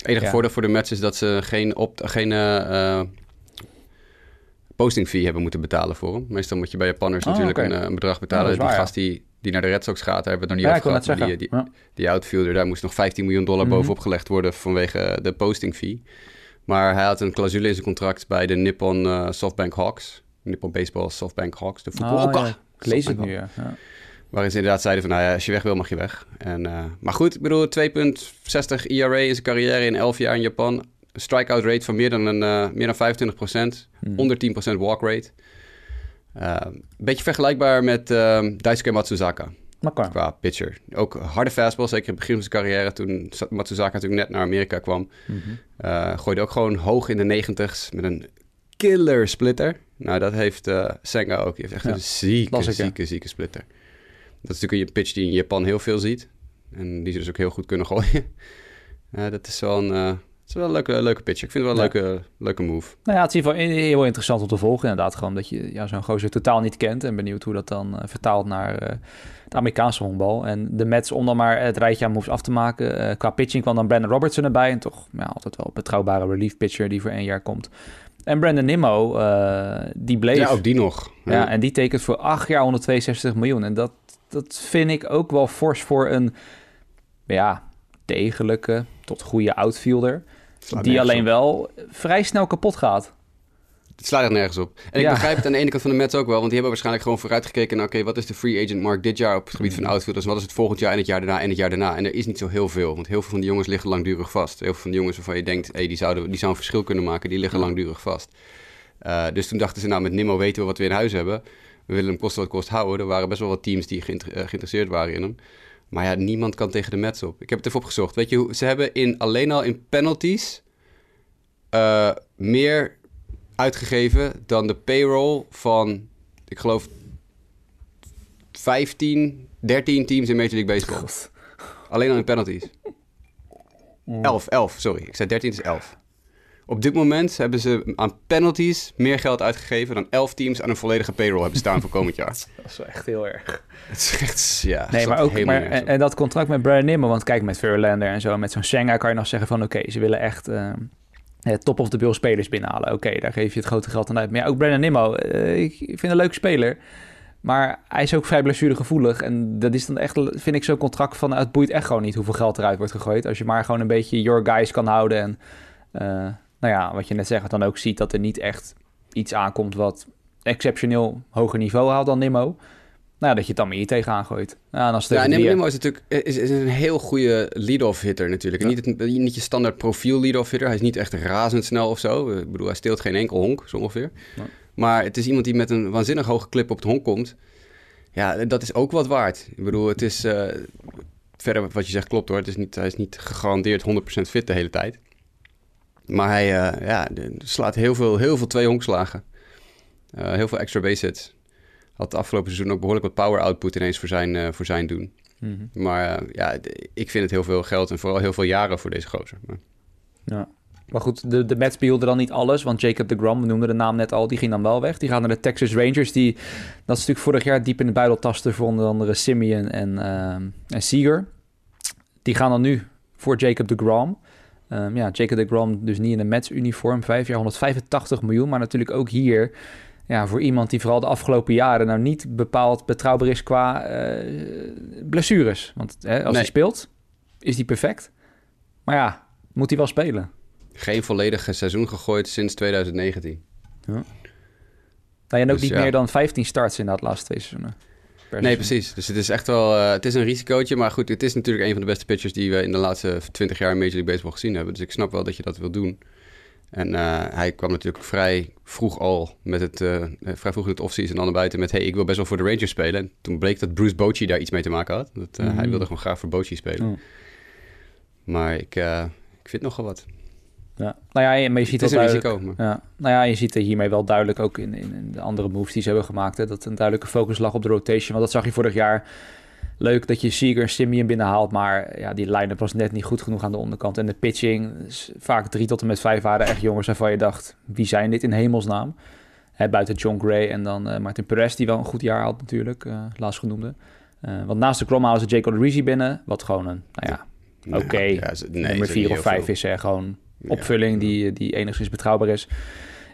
Speaker 2: Het enige
Speaker 1: Ja.
Speaker 2: voordeel voor de Mets is dat ze geen, op, geen eh, eh, posting fee hebben moeten betalen voor hem. Meestal moet je bij Japanners
Speaker 1: Oh,
Speaker 2: natuurlijk een, eh, een bedrag
Speaker 1: Ja,
Speaker 2: betalen. die
Speaker 1: waar, ja.
Speaker 2: gast die, die naar de Red Sox gaat, daar hebben we het nog
Speaker 1: ja,
Speaker 2: niet over gehad. Die, die,
Speaker 1: Ja.
Speaker 2: die outfielder, daar moest nog 15 miljoen dollar
Speaker 1: Mhm.
Speaker 2: bovenop gelegd worden vanwege de posting fee. Maar hij had een clausule in zijn contract bij de Nippon Softbank Hawks. Nippon Baseball Softbank Hawks, de Fukuoka.
Speaker 1: Oh, ja. Ik lees het nu, ja. ja.
Speaker 2: Waarin ze inderdaad zeiden van, nou ja, als je weg wil, mag je weg. En, eh, maar goed, ik bedoel, 2,60 ERA in zijn carrière in 11 jaar in Japan. Een strikeout rate van meer dan, een, eh, meer dan 25%
Speaker 1: Hmm.
Speaker 2: Onder 10% walk rate. Eh, beetje vergelijkbaar met eh, Daisuke Matsuzaka qua pitcher. Ook harde fastball, zeker in het begin van zijn carrière... toen Matsuzaka natuurlijk net naar Amerika kwam. Eh, gooide ook gewoon hoog in de 90s met een killer splitter. Nou, dat heeft Senga ook. Die heeft echt
Speaker 1: Ja,
Speaker 2: een zieke, zieke, zieke splitter. Dat is natuurlijk een pitch die je in Japan heel veel ziet. En die ze dus ook heel goed kunnen gooien. Eh, dat is wel een, eh, het is wel een leuke, leuke pitch. Ik vind het wel een
Speaker 1: Ja.
Speaker 2: leuke, leuke move.
Speaker 1: Nou ja, het is in ieder geval heel interessant om te volgen. Inderdaad, gewoon dat je ja, zo'n gozer totaal niet kent. En benieuwd hoe dat dan eh, vertaalt naar eh het Amerikaanse honkbal. En de Mets, om dan maar het rijtje aan moves af te maken. qua pitching kwam dan Brandon Robertson erbij. En toch ja, altijd wel een betrouwbare relief pitcher die voor één jaar komt. En Brandon Nimmo, die bleef.
Speaker 2: Ja, ook die nog.
Speaker 1: Ja, en die tekent voor 8 jaar 162 miljoen. En dat, dat vind ik ook wel fors voor een ja, degelijke tot goede outfielder. Die alleen
Speaker 2: op.
Speaker 1: wel vrij snel kapot gaat.
Speaker 2: Het slaat echt nergens op. En ik begrijp het aan de ene kant van de Mets ook wel. Want die hebben waarschijnlijk gewoon vooruitgekeken naar... oké, wat is de free agent markt dit jaar op het gebied van outfielders? Wat is het volgend jaar en het jaar daarna en het jaar daarna? En er is niet zo heel veel. Want heel veel van die jongens liggen langdurig vast. Heel veel van die jongens waarvan je denkt... Hey, die, zouden, die zou een verschil kunnen maken, die liggen langdurig vast. Eh, dus toen dachten ze, nou met Nimmo weten we wat we in huis hebben. We willen hem kosten wat kost houden. Er waren best wel wat teams die geïnter- eh, geïnteresseerd waren in hem. Maar ja, niemand kan tegen de Mets op. Ik heb het even opgezocht. Weet je, ze hebben in, alleen al in penalties... eh, meer uitgegeven dan de payroll van, ik geloof, 15, 13 teams in Major League Baseball.
Speaker 1: God.
Speaker 2: Alleen al in penalties. 11, 11, sorry. Ik zei 13, het is 11. Op dit moment hebben ze aan penalties meer geld uitgegeven dan 11 teams aan een volledige payroll hebben staan voor komend jaar.
Speaker 1: Dat is wel echt heel erg.
Speaker 2: Het is echt, ja.
Speaker 1: Nee, maar ook
Speaker 2: helemaal
Speaker 1: maar, en, en dat contract met Brian Nimmo, want kijk, met Verlander en zo, met zo'n Senga kan je nog zeggen van oké, ze willen echt eh, eh, top of the bill spelers binnenhalen. Oké, daar geef je het grote geld aan uit. Maar ja, ook Brandon Nimmo, eh, ik vind een leuke speler. Maar hij is ook vrij blessuregevoelig. En dat is dan echt, vind ik, zo'n contract van... Het boeit echt gewoon niet hoeveel geld eruit wordt gegooid. Als je maar gewoon een beetje your guys kan houden. En eh, nou ja, wat je net zegt, dan ook ziet dat er niet echt iets aankomt... wat exceptioneel hoger niveau haalt dan Nimmo. Nou ja, dat je het dan meer tegenaan gooit. Ja, en als
Speaker 2: Ja, en
Speaker 1: die-
Speaker 2: Nimmo is natuurlijk is, is een heel goede lead-off hitter natuurlijk.
Speaker 1: Ja.
Speaker 2: niet, het, niet je standaard profiel lead-off hitter. Hij is niet echt razendsnel of zo. Ik bedoel, hij steelt geen enkel honk, zo ongeveer. Maar het is iemand die met een waanzinnig hoge clip op het honk komt. Ja, dat is ook wat waard. Ik bedoel, het is... eh, verder wat je zegt klopt hoor. Het is niet, hij is niet gegarandeerd 100% fit de hele tijd. Maar hij eh, ja, slaat heel veel, heel veel twee honkslagen. Eh, heel veel extra base hits. Had het afgelopen seizoen ook behoorlijk wat power output ineens voor zijn, eh, voor zijn doen.
Speaker 1: Mhm.
Speaker 2: Maar ja, ik vind het heel veel geld en vooral heel veel jaren voor deze gozer. Maar,
Speaker 1: Ja. Maar goed, de, de Mets behielden dan niet alles. Want Jacob de Gram, we noemden de naam net al, die ging dan wel weg. Die gaan naar de Texas Rangers. Die, dat is natuurlijk vorig jaar diep in de buidel tasten voor onder andere Simeon en, ehm en Seager. Die gaan dan nu voor Jacob de Gram. Um, ja, Jacob de Grom dus niet in een Mets-uniform. Vijf jaar 185 miljoen. Maar natuurlijk ook hier ja, voor iemand die vooral de afgelopen jaren... nou niet bepaald betrouwbaar is qua uh, blessures. Want hè, als nee. hij speelt, is hij perfect. Maar ja, moet hij wel spelen.
Speaker 2: Geen volledige seizoen gegooid sinds 2019. Ja. Nou,
Speaker 1: en ook dus, niet ja. meer dan 15 starts in dat laatste twee seizoenen.
Speaker 2: Nee, precies. Dus het is echt wel... Uh, het is een risicootje, maar goed, het is natuurlijk een van de beste pitchers... die we in de laatste 20 jaar in Major League Baseball gezien hebben. Dus ik snap wel dat je dat wil doen. En uh, hij kwam natuurlijk vrij vroeg al met het... Uh, vrij vroeg in het offseason al naar buiten met... hey, ik wil best wel voor de Rangers spelen. En toen bleek dat Bruce Bochy daar iets mee te maken had. Dat, mm -hmm. Hij wilde gewoon graag voor Bochy spelen. Maar ik, ik vind nogal wat.
Speaker 1: Ja, nou ja, maar je ziet
Speaker 2: het
Speaker 1: is
Speaker 2: een risico. Maar...
Speaker 1: Ja, nou ja, je ziet hiermee wel duidelijk ook in, in, in, de andere moves die ze hebben gemaakt, hè, dat een duidelijke focus lag op de rotation. Want dat zag je vorig jaar. Leuk dat je Seager en Simeon binnenhaalt, maar ja, die line-up was net niet goed genoeg aan de onderkant. En de pitching, vaak drie tot en met vijf waren echt jongens waarvan je dacht, wie zijn dit in hemelsnaam? Hè, buiten John Gray en dan uh, Martin Perez, die wel een goed jaar had natuurlijk, uh, laatst genoemde. Uh, want naast de Krom halen ze Jacob binnen, wat gewoon een, nou ja, oké, okay, ja, nee, nummer vier of vijf is er gewoon opvulling die, die enigszins betrouwbaar is.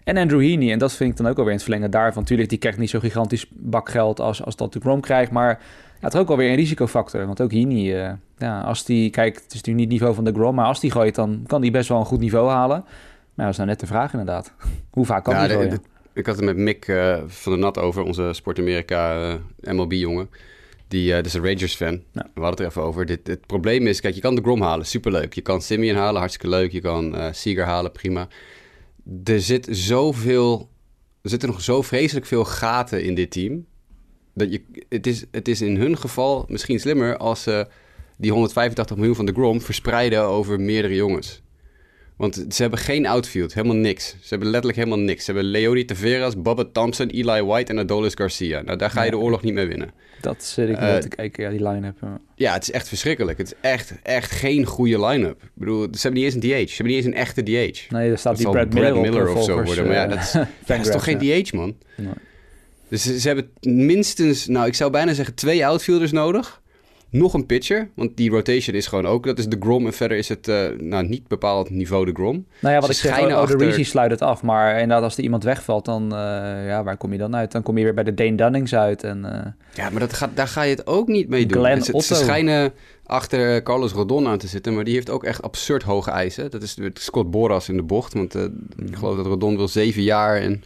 Speaker 1: En Andrew Heaney, en dat vind ik dan ook alweer in het verlengen daarvan. Natuurlijk, die krijgt niet zo gigantisch bakgeld als, als dat de Grom krijgt, maar ja, het is ook alweer een risicofactor. Want ook Heaney, uh, ja, als die, kijk, het is natuurlijk niet het niveau van de Grom, maar als die gooit, dan kan die best wel een goed niveau halen. Maar dat is nou net de vraag inderdaad. Hoe vaak kan ja, die gooien?
Speaker 2: ik had het met Mick uh, van der Nat over, onze Sport Amerika uh, eh, MLB-jongen. Die, uh, dat is een Rangers-fan. Ja. We hadden het er even over. Dit, het probleem is, kijk, je kan de Grom halen, superleuk. Je kan Simeon halen, hartstikke leuk. Je kan uh, Seager halen, prima. Er zit zoveel... Er zitten nog zo vreselijk veel gaten in dit team. Dat je, het, is, het is in hun geval misschien slimmer als ze die 185 miljoen van de Grom verspreiden over meerdere jongens. Want ze hebben geen outfield, helemaal niks. Ze hebben letterlijk helemaal niks. Ze hebben Leody Taveras, Bubba Thompson, Eli White en Adolis Garcia. Nou, daar ga je de oorlog niet mee winnen.
Speaker 1: Dat zit ik uh, te kijken, ja, die line-up.
Speaker 2: Ja, het is echt verschrikkelijk. Het is echt, echt geen goede line-up. Ik bedoel, ze hebben niet eens een DH. Ze hebben niet eens een echte DH.
Speaker 1: Nee, er staat die Brad Miller, Brad Miller
Speaker 2: of zo worden. Maar ja, dat is, ja, dat is toch geen DH, man? Nee. Dus ze, ze hebben minstens, nou, ik zou bijna zeggen twee outfielders nodig nog een pitcher. Want die rotation is gewoon ook, dat is de Grom. En verder is het uh, nou, niet bepaald niveau de Grom.
Speaker 1: Nou ja, wat Ze ik zeg, oh, de Reezy sluit het af. Maar inderdaad, als er iemand wegvalt, dan, uh, ja, waar kom je dan uit? Dan kom je weer bij de Dane Dunnings uit. En, uh...
Speaker 2: Ja, maar dat gaat, daar ga je het ook niet mee doen.
Speaker 1: Glenn Otto.
Speaker 2: Ze schijnen achter Carlos Rodon aan te zitten, maar die heeft ook echt absurd hoge eisen. Dat is Scott Boras in de bocht, want ik geloof dat Rodon wil zeven jaar en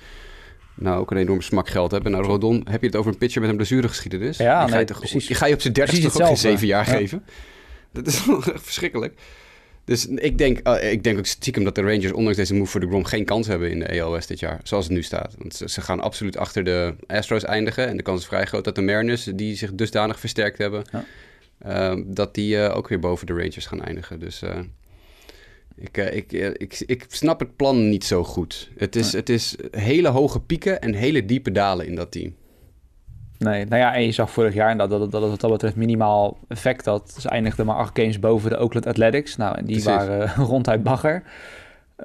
Speaker 2: nou ook een enorm smak geld hebben. Nou, Rodon, heb je het over een pitcher met een blessuregeschiedenis?
Speaker 1: Ja,
Speaker 2: die
Speaker 1: nee,
Speaker 2: ga je toch. Die ga je op zijn dertigste toch geen zeven jaar ja. geven? Dat is verschrikkelijk. Dus ik denk, uh, ik denk ook stiekem dat de Rangers, ondanks deze move voor de Grom, geen kans hebben in de ALS dit jaar. Zoals het nu staat. Want ze, ze, gaan absoluut achter de Astros eindigen. En de kans is vrij groot dat de Mariners, die zich dusdanig versterkt hebben, ja. uh, dat die uh, ook weer boven de Rangers gaan eindigen. Dus ik, uh, ik, uh, ik, ik snap het plan niet zo goed. Het is, nee. het is hele hoge pieken en hele diepe dalen in dat team.
Speaker 1: Nee, nou ja, en je zag vorig jaar dat, dat, dat, dat wat dat betreft minimaal effect had. Ze eindigden maar acht games boven de Oakland Athletics. Nou, en die Precies. waren ronduit bagger.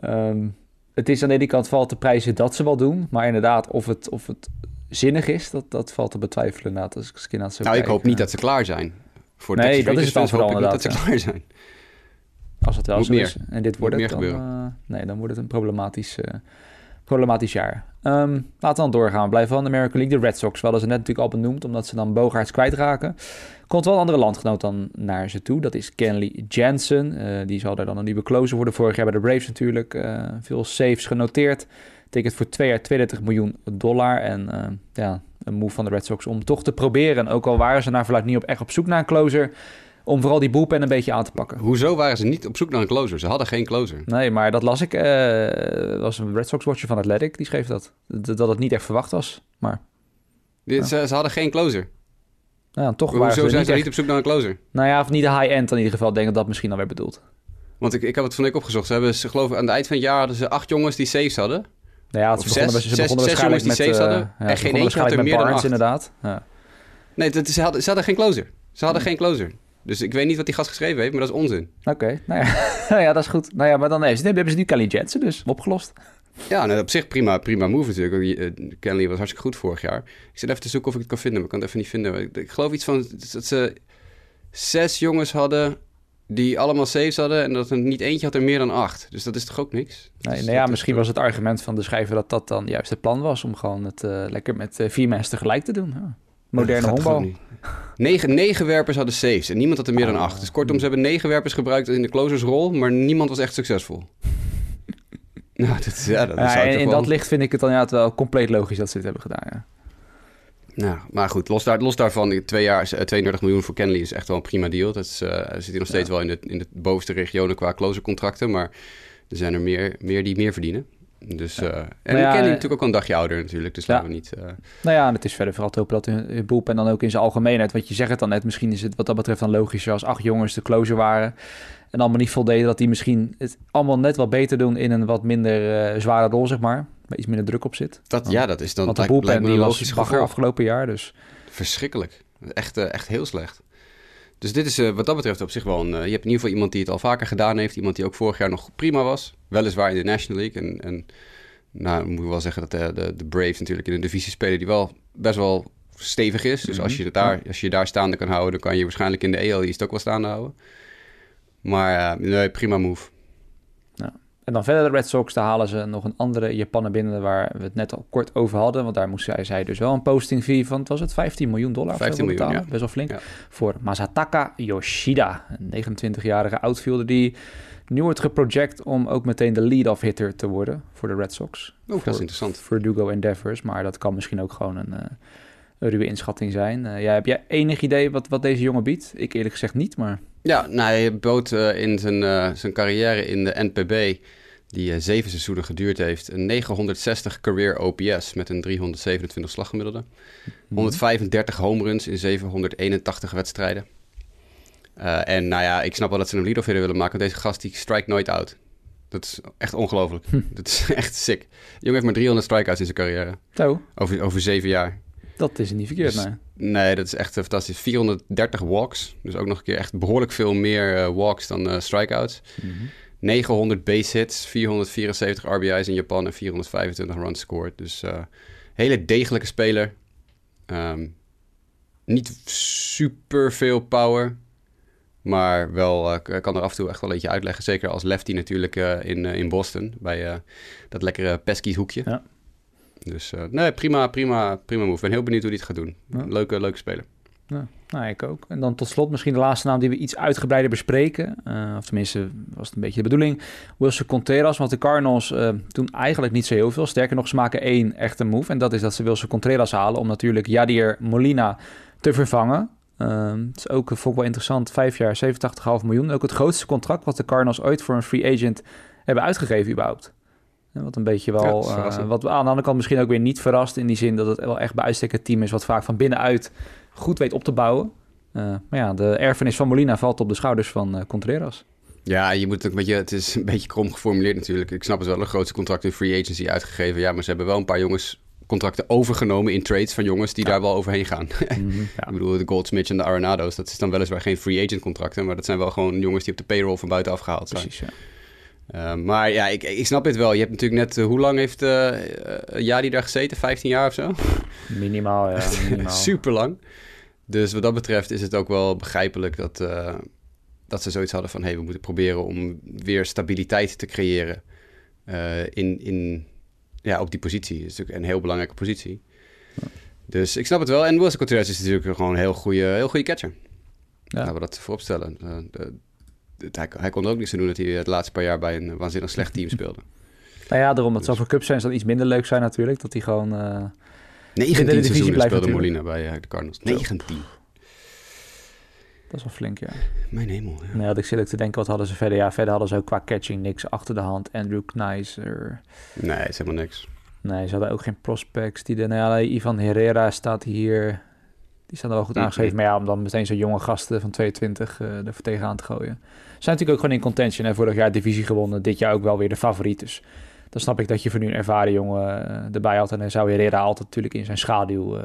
Speaker 1: Um, het is aan de ene kant valt te prijzen dat ze wel doen. Maar inderdaad, of het, of het zinnig is, dat, dat valt te betwijfelen. Inderdaad, als ik,
Speaker 2: nou,
Speaker 1: ik
Speaker 2: kijk, hoop niet dat ze klaar zijn.
Speaker 1: Voor nee, dat is het dan vooral
Speaker 2: dat ze klaar zijn.
Speaker 1: Als het wel
Speaker 2: Moet
Speaker 1: zo
Speaker 2: meer.
Speaker 1: is en dit wordt
Speaker 2: Moet
Speaker 1: het,
Speaker 2: meer
Speaker 1: dan, uh, nee, dan wordt het een problematisch, uh, problematisch jaar. Um, laten we dan doorgaan. We blijven van de American League. De Red Sox, wel hadden ze net natuurlijk al benoemd, omdat ze dan Bogaerts kwijtraken. Komt wel een andere landgenoot dan naar ze toe. Dat is Kenley Jansen. Uh, die zal daar dan een nieuwe closer worden. Vorig jaar bij de Braves natuurlijk. Veel saves genoteerd. Tekent voor twee jaar 32 miljoen dollar. En ja, een move van de Red Sox om toch te proberen. En ook al waren ze naar verluid niet op, echt op zoek naar een closer om vooral die boelpen een beetje aan te pakken.
Speaker 2: Hoezo waren ze niet op zoek naar een closer? Ze hadden geen closer.
Speaker 1: Nee, maar dat las ik. Uh, was een Red Sox watcher van Athletic, die schreef dat. Dat, het niet echt verwacht was, maar...
Speaker 2: Dit, ze, ze, hadden geen closer.
Speaker 1: Nou, ja, toch
Speaker 2: Hoezo
Speaker 1: ze
Speaker 2: zijn ze
Speaker 1: echt...
Speaker 2: niet op zoek naar een closer?
Speaker 1: Nou ja, of niet de high-end in ieder geval. Ik denk dat dat misschien alweer bedoeld.
Speaker 2: Want ik, ik heb het van ik opgezocht. Ze hebben, ze geloof aan het eind van het jaar hadden ze acht jongens die saves hadden.
Speaker 1: Nou ja, ze begonnen,
Speaker 2: zes,
Speaker 1: ze begonnen
Speaker 2: zes,
Speaker 1: waarschijnlijk met...
Speaker 2: die saves
Speaker 1: uh,
Speaker 2: hadden.
Speaker 1: ja,
Speaker 2: en geen eentje had er meer dan acht.
Speaker 1: inderdaad. Ja.
Speaker 2: Nee, dat, ze, hadden, ze hadden geen closer. Ze hadden geen closer. Dus ik weet niet wat die gast geschreven heeft, maar dat is onzin.
Speaker 1: Oké, okay, nou, ja. ja, dat is goed. Nou ja, maar dan heeft, hebben ze nu Kelly Jensen dus opgelost.
Speaker 2: Ja, nou, op zich prima, prima move natuurlijk. Uh, Kelly was hartstikke goed vorig jaar. Ik zit even te zoeken of ik het kan vinden, maar ik kan het even niet vinden. Ik, ik geloof iets van dat ze zes jongens hadden die allemaal saves hadden en dat er niet eentje had er meer dan acht. Dus dat is toch ook niks?
Speaker 1: Nee, nou ja, misschien was het argument van de schrijver dat dat dan juist het plan was om gewoon het eh, lekker met eh, vier mensen tegelijk te doen. Ja. Moderne
Speaker 2: toch
Speaker 1: honkbal.
Speaker 2: Negen, negen werpers hadden saves en niemand had er meer dan acht. Dus kortom, ze hebben negen werpers gebruikt in de closersrol, maar niemand was echt succesvol. nou, dat, is- ja, dat
Speaker 1: Ja,
Speaker 2: zou
Speaker 1: en in
Speaker 2: wel-
Speaker 1: dat licht vind ik het dan ja, het wel compleet logisch dat ze dit hebben gedaan. Ja.
Speaker 2: Nou, maar goed, los, daar, los daarvan, twee jaar, eh, 32 miljoen voor Kenley is echt wel een prima deal. Dat is, eh, zit hij nog steeds
Speaker 1: Ja.
Speaker 2: wel in de, in de bovenste regionen qua closercontracten, maar er zijn er meer, meer die meer verdienen. Dus,
Speaker 1: Ja.
Speaker 2: eh, en
Speaker 1: Nou ja,
Speaker 2: Kenley
Speaker 1: eh,
Speaker 2: natuurlijk ook al een dagje ouder natuurlijk, dus
Speaker 1: Ja.
Speaker 2: laten we niet... eh,
Speaker 1: Nou ja, en het is verder vooral te hopen dat hun, hun boelpen dan ook in zijn algemeenheid, wat je zegt het dan net, misschien is het wat dat betreft dan logischer als acht jongens de closer waren en allemaal niet voldeden, dat die misschien het allemaal net wat beter doen in een wat minder zware rol, zeg maar, waar iets minder druk op zit.
Speaker 2: dat, ja, dat is dan
Speaker 1: Want de boelpen
Speaker 2: me
Speaker 1: die was
Speaker 2: logisch
Speaker 1: bagger afgelopen jaar, dus
Speaker 2: Verschrikkelijk. Echt, echt heel slecht. Dus dit is eh, wat dat betreft op zich wel een... eh, je hebt in ieder geval iemand die het al vaker gedaan heeft. Iemand die ook vorig jaar nog prima was. Weliswaar in de National League. En, en nou, moet ik wel zeggen dat de, de, de Braves natuurlijk in een divisie spelen die wel best wel stevig is. Dus als, je het daar, als je je daar staande kan houden, dan kan je waarschijnlijk in de AL East ook wel staande houden. Maar eh, nee, prima move.
Speaker 1: En dan verder de Red Sox, daar halen ze nog een andere Japaner binnen waar we het net al kort over hadden. Want daar moest zij, zij dus wel een posting fee van, was het 15 miljoen dollar? of zo
Speaker 2: 15
Speaker 1: voor
Speaker 2: miljoen,
Speaker 1: betalen?
Speaker 2: ja.
Speaker 1: Best wel flink.
Speaker 2: Ja.
Speaker 1: Voor Masataka Yoshida, een 29-jarige outfielder die nu wordt geproject om ook meteen de lead-off hitter te worden voor de Red Sox.
Speaker 2: Oh, dat
Speaker 1: Voor-
Speaker 2: is interessant.
Speaker 1: Verdugo Endeavors, maar dat kan misschien ook gewoon een, eh, een ruwe inschatting zijn. Ja, heb jij enig idee wat, wat deze jongen biedt? Ik eerlijk gezegd niet, maar...
Speaker 2: Ja, nou, hij bood eh, in zijn, zijn carrière in de NPB, die eh, zeven seizoenen geduurd heeft, een 960 career OPS met een 327 slaggemiddelde. 135 home runs in 781 wedstrijden. Eh, en nou ja, ik snap wel dat ze een lead-off hitter willen maken. want Deze gast die strike nooit out. Dat is echt ongelooflijk. Dat is echt sick. De jongen heeft maar 300 strikeouts in zijn carrière.
Speaker 1: Zo,
Speaker 2: Over, over zeven jaar.
Speaker 1: dat is niet verkeerd,
Speaker 2: Dus-
Speaker 1: nee.
Speaker 2: Nee, dat is echt eh, fantastisch. 430 walks. Dus ook nog een keer echt behoorlijk veel meer walks dan strikeouts.
Speaker 1: Mhm.
Speaker 2: 900 base hits, 474 RBI's in Japan en 425 runs scored. Dus eh hele degelijke speler. Ehm, niet super veel power, maar wel eh, kan er af en toe echt wel een beetje uitleggen. Zeker als lefty natuurlijk eh, in, in Boston, bij dat lekkere pesky hoekje.
Speaker 1: Ja.
Speaker 2: Dus nee, prima, prima, prima move. Ik ben heel benieuwd hoe hij het gaat doen.
Speaker 1: Ja.
Speaker 2: Leuke, leuke speler.
Speaker 1: Ja, nou, ik ook. En dan tot slot misschien de laatste naam die we iets uitgebreider bespreken. Eh, of tenminste, was het een beetje de bedoeling. Wilson Contreras, want de Cardinals eh, doen eigenlijk niet zo heel veel. Sterker nog, ze maken één echte move. En dat is dat ze Wilson Contreras halen om natuurlijk Yadier Molina te vervangen. Ehm, het is ook, vond ik wel interessant, vijf jaar, 87,5 miljoen. Ook het grootste contract wat de Cardinals ooit voor een free agent hebben uitgegeven überhaupt. Wat een beetje
Speaker 2: Ja,
Speaker 1: wel, eh,
Speaker 2: verrassend.
Speaker 1: wat aan de andere kant misschien ook weer niet verrast. In die zin dat het wel echt bij uitstek het team is wat vaak van binnenuit goed weet op te bouwen. Eh, maar ja, de erfenis van Molina valt op de schouders van eh, Contreras.
Speaker 2: Ja, je moet het ook een beetje, het is een beetje krom geformuleerd natuurlijk. Ik snap het wel, de grootste contract in free agency uitgegeven. Ja, maar ze hebben wel een paar jongens contracten overgenomen in trades van jongens die
Speaker 1: Ja.
Speaker 2: daar wel overheen gaan.
Speaker 1: Mhm, ja.
Speaker 2: Ik bedoel, de Goldsmiths en de Arenado's, dat is dan weliswaar geen free agent contracten, maar dat zijn wel gewoon jongens die op de payroll van buitenaf gehaald zijn.
Speaker 1: Precies, ja.
Speaker 2: Uh, maar ja, ik, ik snap dit wel. Je hebt natuurlijk net, uh, hoe lang heeft uh, Jadi daar gezeten? 15 jaar of zo?
Speaker 1: Minimaal, ja. Minimaal.
Speaker 2: Super lang. Dus wat dat betreft is het ook wel begrijpelijk dat, uh, dat ze zoiets hadden van... hé, hey, we moeten proberen om weer stabiliteit te creëren in, in, ja, op die positie. Dat is natuurlijk een heel belangrijke positie. Ja. Dus ik snap het wel. En Wilson Contreras is natuurlijk gewoon een heel goede, heel goede catcher. Ja. Laten we dat vooropstellen. De, de, hij, hij, kon er ook niets aan doen dat hij het laatste paar jaar bij een waanzinnig slecht team speelde.
Speaker 1: Nou ja, daarom dat zoveel cups zijn, zal iets minder leuk zijn natuurlijk. Dat hij gewoon... Uh,
Speaker 2: 19 seizoenen speelde Molina bij uh, de Cardinals. 19.
Speaker 1: Dat is wel flink, ja.
Speaker 2: Mijn hemel, ja.
Speaker 1: Nee, had ik zit ook te denken, wat hadden ze verder? Ja, verder hadden ze ook qua catching niks achter de hand. Andrew Kneiser.
Speaker 2: Nee, is helemaal niks.
Speaker 1: Nee, ze hadden ook geen prospects. Die de, nou ja, Ivan Herrera staat hier. Die staan er wel goed aangeschreven. Maar ja, om dan meteen zo'n jonge gasten van 22 uh, er voor tegenaan te gooien. Ze zijn natuurlijk ook gewoon in contention. En vorig jaar divisie gewonnen. Dit jaar ook wel weer de favoriet. Dus dan snap ik dat je voor nu een ervaren jongen uh, erbij had. En dan zou Herrera altijd natuurlijk in zijn schaduw uh,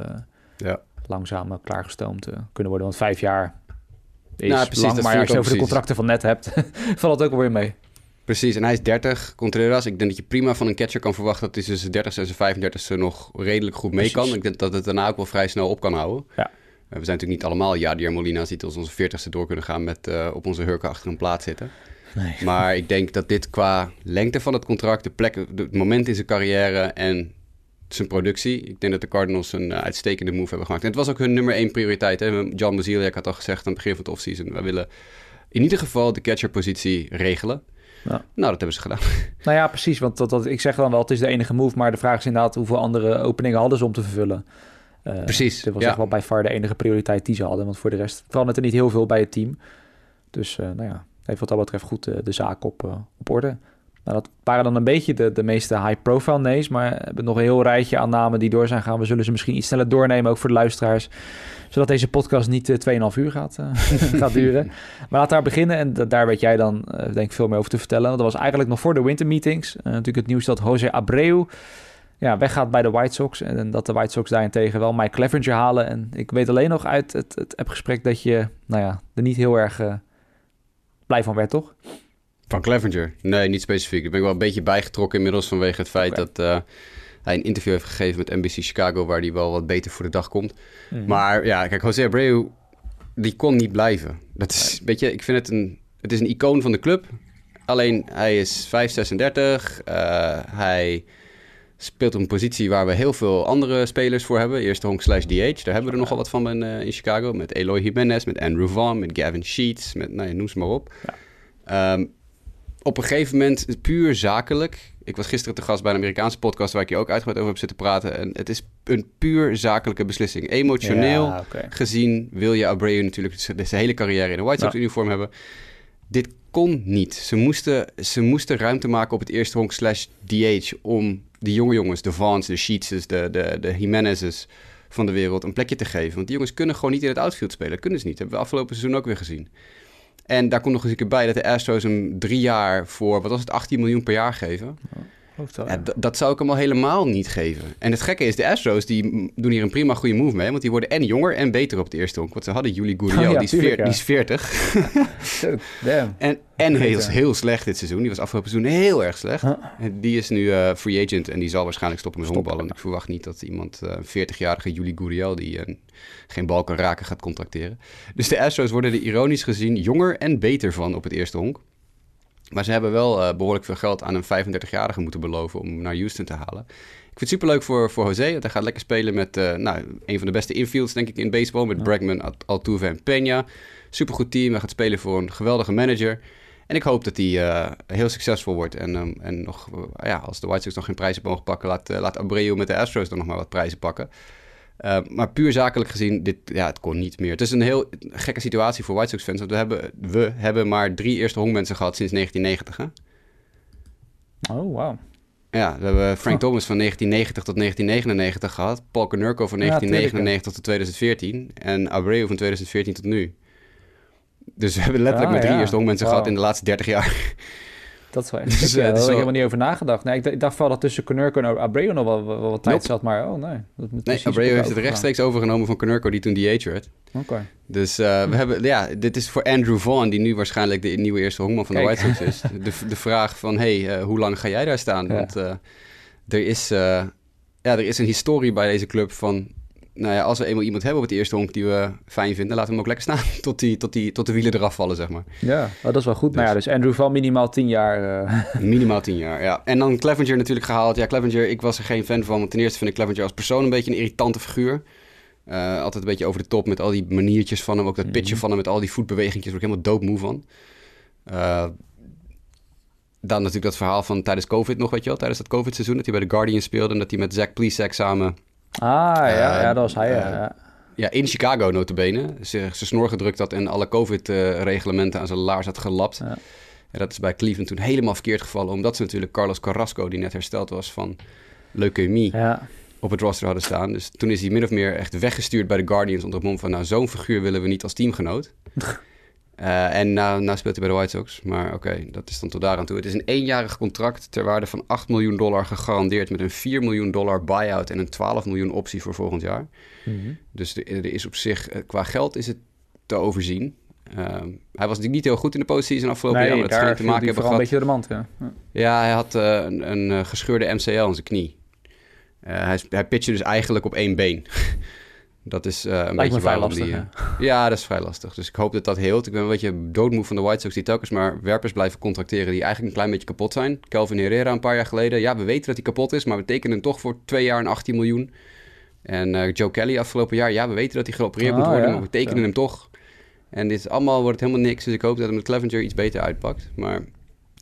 Speaker 2: ja.
Speaker 1: langzaam klaargestoomd uh, kunnen worden. Want vijf jaar is
Speaker 2: nou, precies,
Speaker 1: lang. Maar als je over
Speaker 2: precies.
Speaker 1: de contracten van net hebt, valt het ook weer mee.
Speaker 2: Precies, en hij is 30, Contreras. Ik denk dat je prima van een catcher kan verwachten dat hij tussen zijn 30 en zijn 35 nog redelijk goed mee
Speaker 1: Precies.
Speaker 2: kan. Ik denk dat het daarna ook wel vrij snel op kan houden.
Speaker 1: Ja.
Speaker 2: we zijn natuurlijk niet allemaal Jadier Molina's die tot onze veertigste door kunnen gaan met op onze hurken achter een plaat zitten. Nee. Maar ik denk dat dit qua lengte van het contract, de plek, het moment in zijn carrière en zijn productie. Ik denk dat de Cardinals een uh, uitstekende move hebben gemaakt. En het was ook hun nummer één prioriteit. Hè? John Baziliak had al gezegd aan het begin van het offseason... we willen in ieder geval de catcherpositie regelen. Ja. Nou, dat hebben ze gedaan.
Speaker 1: Nou ja, precies. Want dat, dat, ik zeg dan wel, het is de enige move. Maar de vraag is inderdaad hoeveel andere openingen hadden ze om te vervullen.
Speaker 2: Uh, precies.
Speaker 1: Dat was echt wel bij far de enige prioriteit die ze hadden. Want voor de rest verandert er niet heel veel bij het team. Dus uh, nou ja, heeft wat dat betreft goed de zaak op, op orde. Nou, dat waren dan een beetje de, de meeste high-profile names. Maar we hebben nog een heel rijtje aan namen die door zijn gaan. We zullen ze misschien iets sneller doornemen, ook voor de luisteraars. Zodat deze podcast niet uh, eh, 2,5 uur gaat, uh, gaat duren. Maar we daar beginnen. En daar weet jij dan uh, denk ik veel meer over te vertellen. Dat was eigenlijk nog voor de winter meetings. natuurlijk het nieuws dat Jose Abreu ja, weggaat bij de White Sox. En dat de White Sox daarentegen wel Mike Clevenger halen. En ik weet alleen nog uit het, het appgesprek dat je nou ja, er niet heel erg blij van werd, toch?
Speaker 2: Van Clevenger? Nee, niet specifiek. Ik ben wel een beetje bijgetrokken inmiddels vanwege het feit dat uh, hij een interview heeft gegeven met NBC Chicago, waar hij wel wat beter voor de dag komt. Mhm. Maar ja, kijk, Jose Abreu, die kon niet blijven. Dat is, weet je, ik vind het een, het is een icoon van de club. Alleen hij is 5,36. Uh, hij speelt een positie waar we heel veel andere spelers voor hebben. Eerste honk slash DH, daar hebben we er nogal wat van in, uh, in Chicago. Met Eloy Jimenez, met Andrew Vaughn, met Gavin Sheets, met, nou ja, noem ze maar op. Ja. Um, op een gegeven moment, puur zakelijk. Ik was gisteren te gast bij een Amerikaanse podcast waar ik je ook uitgebreid over heb zitten praten. En het is een puur zakelijke beslissing. Emotioneel gezien wil je Abreu natuurlijk zijn hele carrière in een White Sox uniform hebben. Dit kon niet. Ze moesten, ze moesten ruimte maken op het eerste honk slash DH om de jonge jongens, de Vaughns, de Sheetses, de, de, de Jimenez's van de wereld een plekje te geven. Want die jongens kunnen gewoon niet in het outfield spelen. Dat kunnen ze niet. Dat hebben we afgelopen seizoen ook weer gezien. En daar komt nog eens een keer bij dat de Astros hem drie jaar voor, wat was het, 18 miljoen per jaar geven. Dat zou ik hem al helemaal niet geven. En het gekke is, de Astros die doen hier een prima goede move mee. Want die worden en jonger en beter op het eerste honk. Want ze hadden Julie Gurriel, oh, die, is die, is 40. en en heel, heel slecht dit seizoen. Die was afgelopen seizoen heel erg slecht. Die is nu uh, free agent en die zal waarschijnlijk stoppen met honkballen. Ik verwacht niet dat iemand, uh, een 40-jarige Julie Gurriel, die uh, geen bal kan raken, gaat contracteren. Dus de Astros worden er ironisch gezien jonger en beter van op het eerste honk. Maar ze hebben wel uh, behoorlijk veel geld aan een 35-jarige moeten beloven om naar Houston te halen. Ik vind het superleuk voor, voor José. Want hij gaat lekker spelen met uh, nou, een van de beste infields, denk ik, in baseball. Met Bregman, Altuve en Peña. Supergoed team. Hij gaat spelen voor een geweldige manager. En ik hoop dat hij uh, heel succesvol wordt. En, um, en nog, ja, als de White Sox nog geen prijzen mogen pakken, laat, laat Abreu met de Astros dan nog maar wat prijzen pakken. Uh, maar puur zakelijk gezien, dit, ja, het kon niet meer. Het is een heel gekke situatie voor White Sox fans. Want we hebben, we hebben maar drie eerste honkmensen gehad sinds 1990. Hè?
Speaker 1: Oh, wow.
Speaker 2: Ja, we hebben Frank Thomas van 1990 tot 1999 gehad. Paul Konerko van 1999 tot 2014. En Abreu van 2014 tot nu. Dus we hebben letterlijk ah, maar drie eerste honkmensen wow. gehad in de laatste 30 jaar.
Speaker 1: Dat is wel echt. Dus, uh, daar heb ik helemaal niet over nagedacht. Nee, ik, dacht wel dat tussen Konurko en Abreu nog wel, wel, wat tijd zat, maar oh nee.
Speaker 2: Dat nee, Abreu heeft het rechtstreeks overgenomen van Konurko, die toen DH werd. Oké. Dus uh, we hebben, ja, dit is voor Andrew Vaughn, die nu waarschijnlijk de nieuwe eerste honkman van de White Sox is. De, de vraag van, hey, uh, hoe lang ga jij daar staan? Ja. Want er is, ja, er is een historie bij deze club van nou ja, als we eenmaal iemand hebben op het eerste honk die we fijn vinden, laten we hem ook lekker staan tot, die, tot, die, tot de wielen eraf vallen, zeg maar.
Speaker 1: Ja, oh, dat is wel goed. Dus. Nou ja, dus Andrew van minimaal tien jaar.
Speaker 2: Uh... Minimaal tien jaar, ja. En dan Clevenger natuurlijk gehaald. Ja, Clevenger, ik was er geen fan van, want ten eerste vind ik Clevenger als persoon een beetje een irritante figuur. Uh, altijd een beetje over de top met al die maniertjes van hem, ook dat pitchen mm van hem met al die voetbewegingjes, word ik helemaal doodmoe van. Uh, dan natuurlijk dat verhaal van tijdens COVID nog, weet je wel, tijdens dat COVID-seizoen, dat hij bij de Guardians speelde en dat hij met Zach Plesac samen
Speaker 1: Ah, ja, ja dat was hij, ja.
Speaker 2: Ja, in Chicago notabene. Ze, ze snor gedrukt had en alle COVID-reglementen aan zijn laars had gelapt. Ja. En dat is bij Cleveland toen helemaal verkeerd gevallen. Omdat ze natuurlijk Carlos Carrasco, die net hersteld was van leukemie, ja. op het roster hadden staan. Dus toen is hij min of meer echt weggestuurd bij de Guardians... onder het mom van, nou, zo'n figuur willen we niet als teamgenoot. Uh, en nou, nou speelt hij bij de White Sox. Maar oké, dat is dan tot daar aan toe. Het is een eenjarig contract ter waarde van 8 miljoen dollar gegarandeerd... met een 4 miljoen dollar buyout en een 12 miljoen optie voor volgend jaar. Mm -hmm. Dus er, is op zich, eh, qua geld is het te overzien. Uh, hij was natuurlijk niet heel goed in de postseason afgelopen
Speaker 1: nee,
Speaker 2: jaar.
Speaker 1: Maar dat schijnt te maken hebben gehad. een beetje de mand, ja.
Speaker 2: Ja, hij had uh, een, een, gescheurde MCL in zijn knie. hij, hij pitchte dus eigenlijk op één been. Dat is uh, een
Speaker 1: Lijkt
Speaker 2: beetje
Speaker 1: vrij
Speaker 2: waarom
Speaker 1: lastig,
Speaker 2: die...
Speaker 1: ja.
Speaker 2: eh, ja, dat is vrij lastig. Dus ik hoop dat dat heelt. Ik ben een beetje doodmoe van de White Sox die telkens maar werpers blijven contracteren die eigenlijk een klein beetje kapot zijn. Calvin Herrera een paar jaar geleden. Ja, we weten dat hij kapot is, maar we tekenen hem toch voor twee jaar en 18 miljoen. En eh, Joe Kelly afgelopen jaar. Ja, we weten dat hij geopereerd
Speaker 1: Ah,
Speaker 2: moet worden,
Speaker 1: ja.
Speaker 2: maar we tekenen hem toch. En dit allemaal wordt het helemaal niks. Dus ik hoop dat het met Clevenger iets beter uitpakt. Maar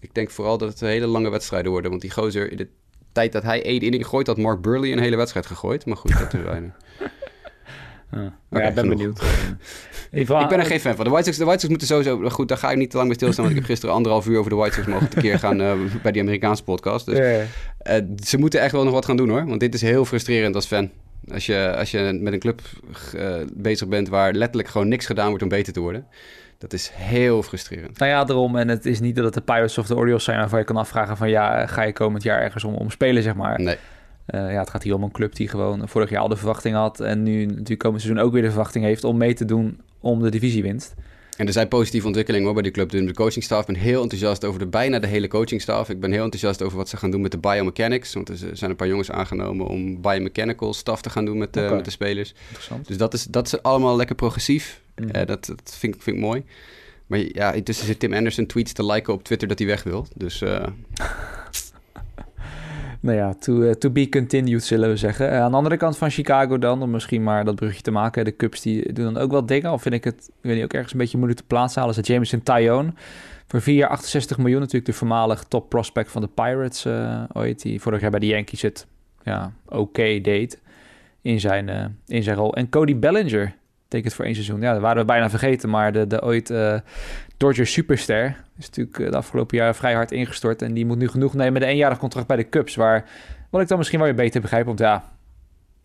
Speaker 2: ik denk vooral dat het hele lange wedstrijden worden. Want die gozer, in de tijd dat hij één inning gooit, had Mark Burley een hele wedstrijd gegooid. Maar goed, dat terzijde. Oké,
Speaker 1: ja ik ben
Speaker 2: genoeg.
Speaker 1: benieuwd.
Speaker 2: Ik ben er geen fan van. De White Sox, de White Sox moeten sowieso... Goed, daar ga ik niet te lang bij stilstaan. Want ik heb gisteren anderhalf uur over de White Sox mogen tekeer gaan eh, bij die Amerikaanse podcast. Dus eh, ze moeten echt wel nog wat gaan doen hoor. Want dit is heel frustrerend als fan. Als je, als je met een club eh, bezig bent waar letterlijk gewoon niks gedaan wordt om beter te worden. Dat is heel frustrerend.
Speaker 1: Nou ja, daarom. En het is niet dat het de Pirates of de Orioles zijn waarvan je kan afvragen van ja, ga je komend jaar ergens om, om spelen, zeg maar.
Speaker 2: Nee.
Speaker 1: Eh, ja, het gaat hier om een club die gewoon vorig jaar al de verwachting had en nu natuurlijk komend seizoen ook weer de verwachting heeft om mee te doen om de divisiewinst.
Speaker 2: En er zijn positieve ontwikkelingen hoor, bij die club. De coachingstaf, ik ben heel enthousiast over de, bijna de hele coachingstaf. Ik ben heel enthousiast over wat ze gaan doen met de biomechanics. Want er zijn een paar jongens aangenomen om biomechanical staf te gaan doen met, de
Speaker 1: Oké.
Speaker 2: met de spelers.
Speaker 1: Interessant.
Speaker 2: Dus dat is, dat is allemaal lekker progressief.
Speaker 1: Mhm.
Speaker 2: Eh, dat dat vind, ik- vind ik mooi. Maar ja, intussen zit Tim Anderson tweets te liken op Twitter dat hij weg wil. Dus eh,
Speaker 1: Nou ja, to, eh, to be continued zullen we zeggen. Eh, aan de andere kant van Chicago dan, om misschien maar dat brugje te maken. De Cubs die doen dan ook wel dingen. Of vind ik het, ik weet niet, ook ergens een beetje moeilijk te plaatsen. Halen ze Jameson Tyone. Voor 4 jaar 68 miljoen natuurlijk de voormalig top prospect van de Pirates eh, ooit. Die vorig jaar bij de Yankees het ja, oké deed in zijn, in zijn rol. En Cody Bellinger tekent voor één seizoen. Ja, dat waren we bijna vergeten. Maar de, de ooit eh Dodger superster is natuurlijk eh, de afgelopen jaren vrij hard ingestort. En die moet nu genoeg nemen met een eenjarig contract bij de Cubs. Waar, wat ik dan misschien wel weer beter begrijp. Want ja,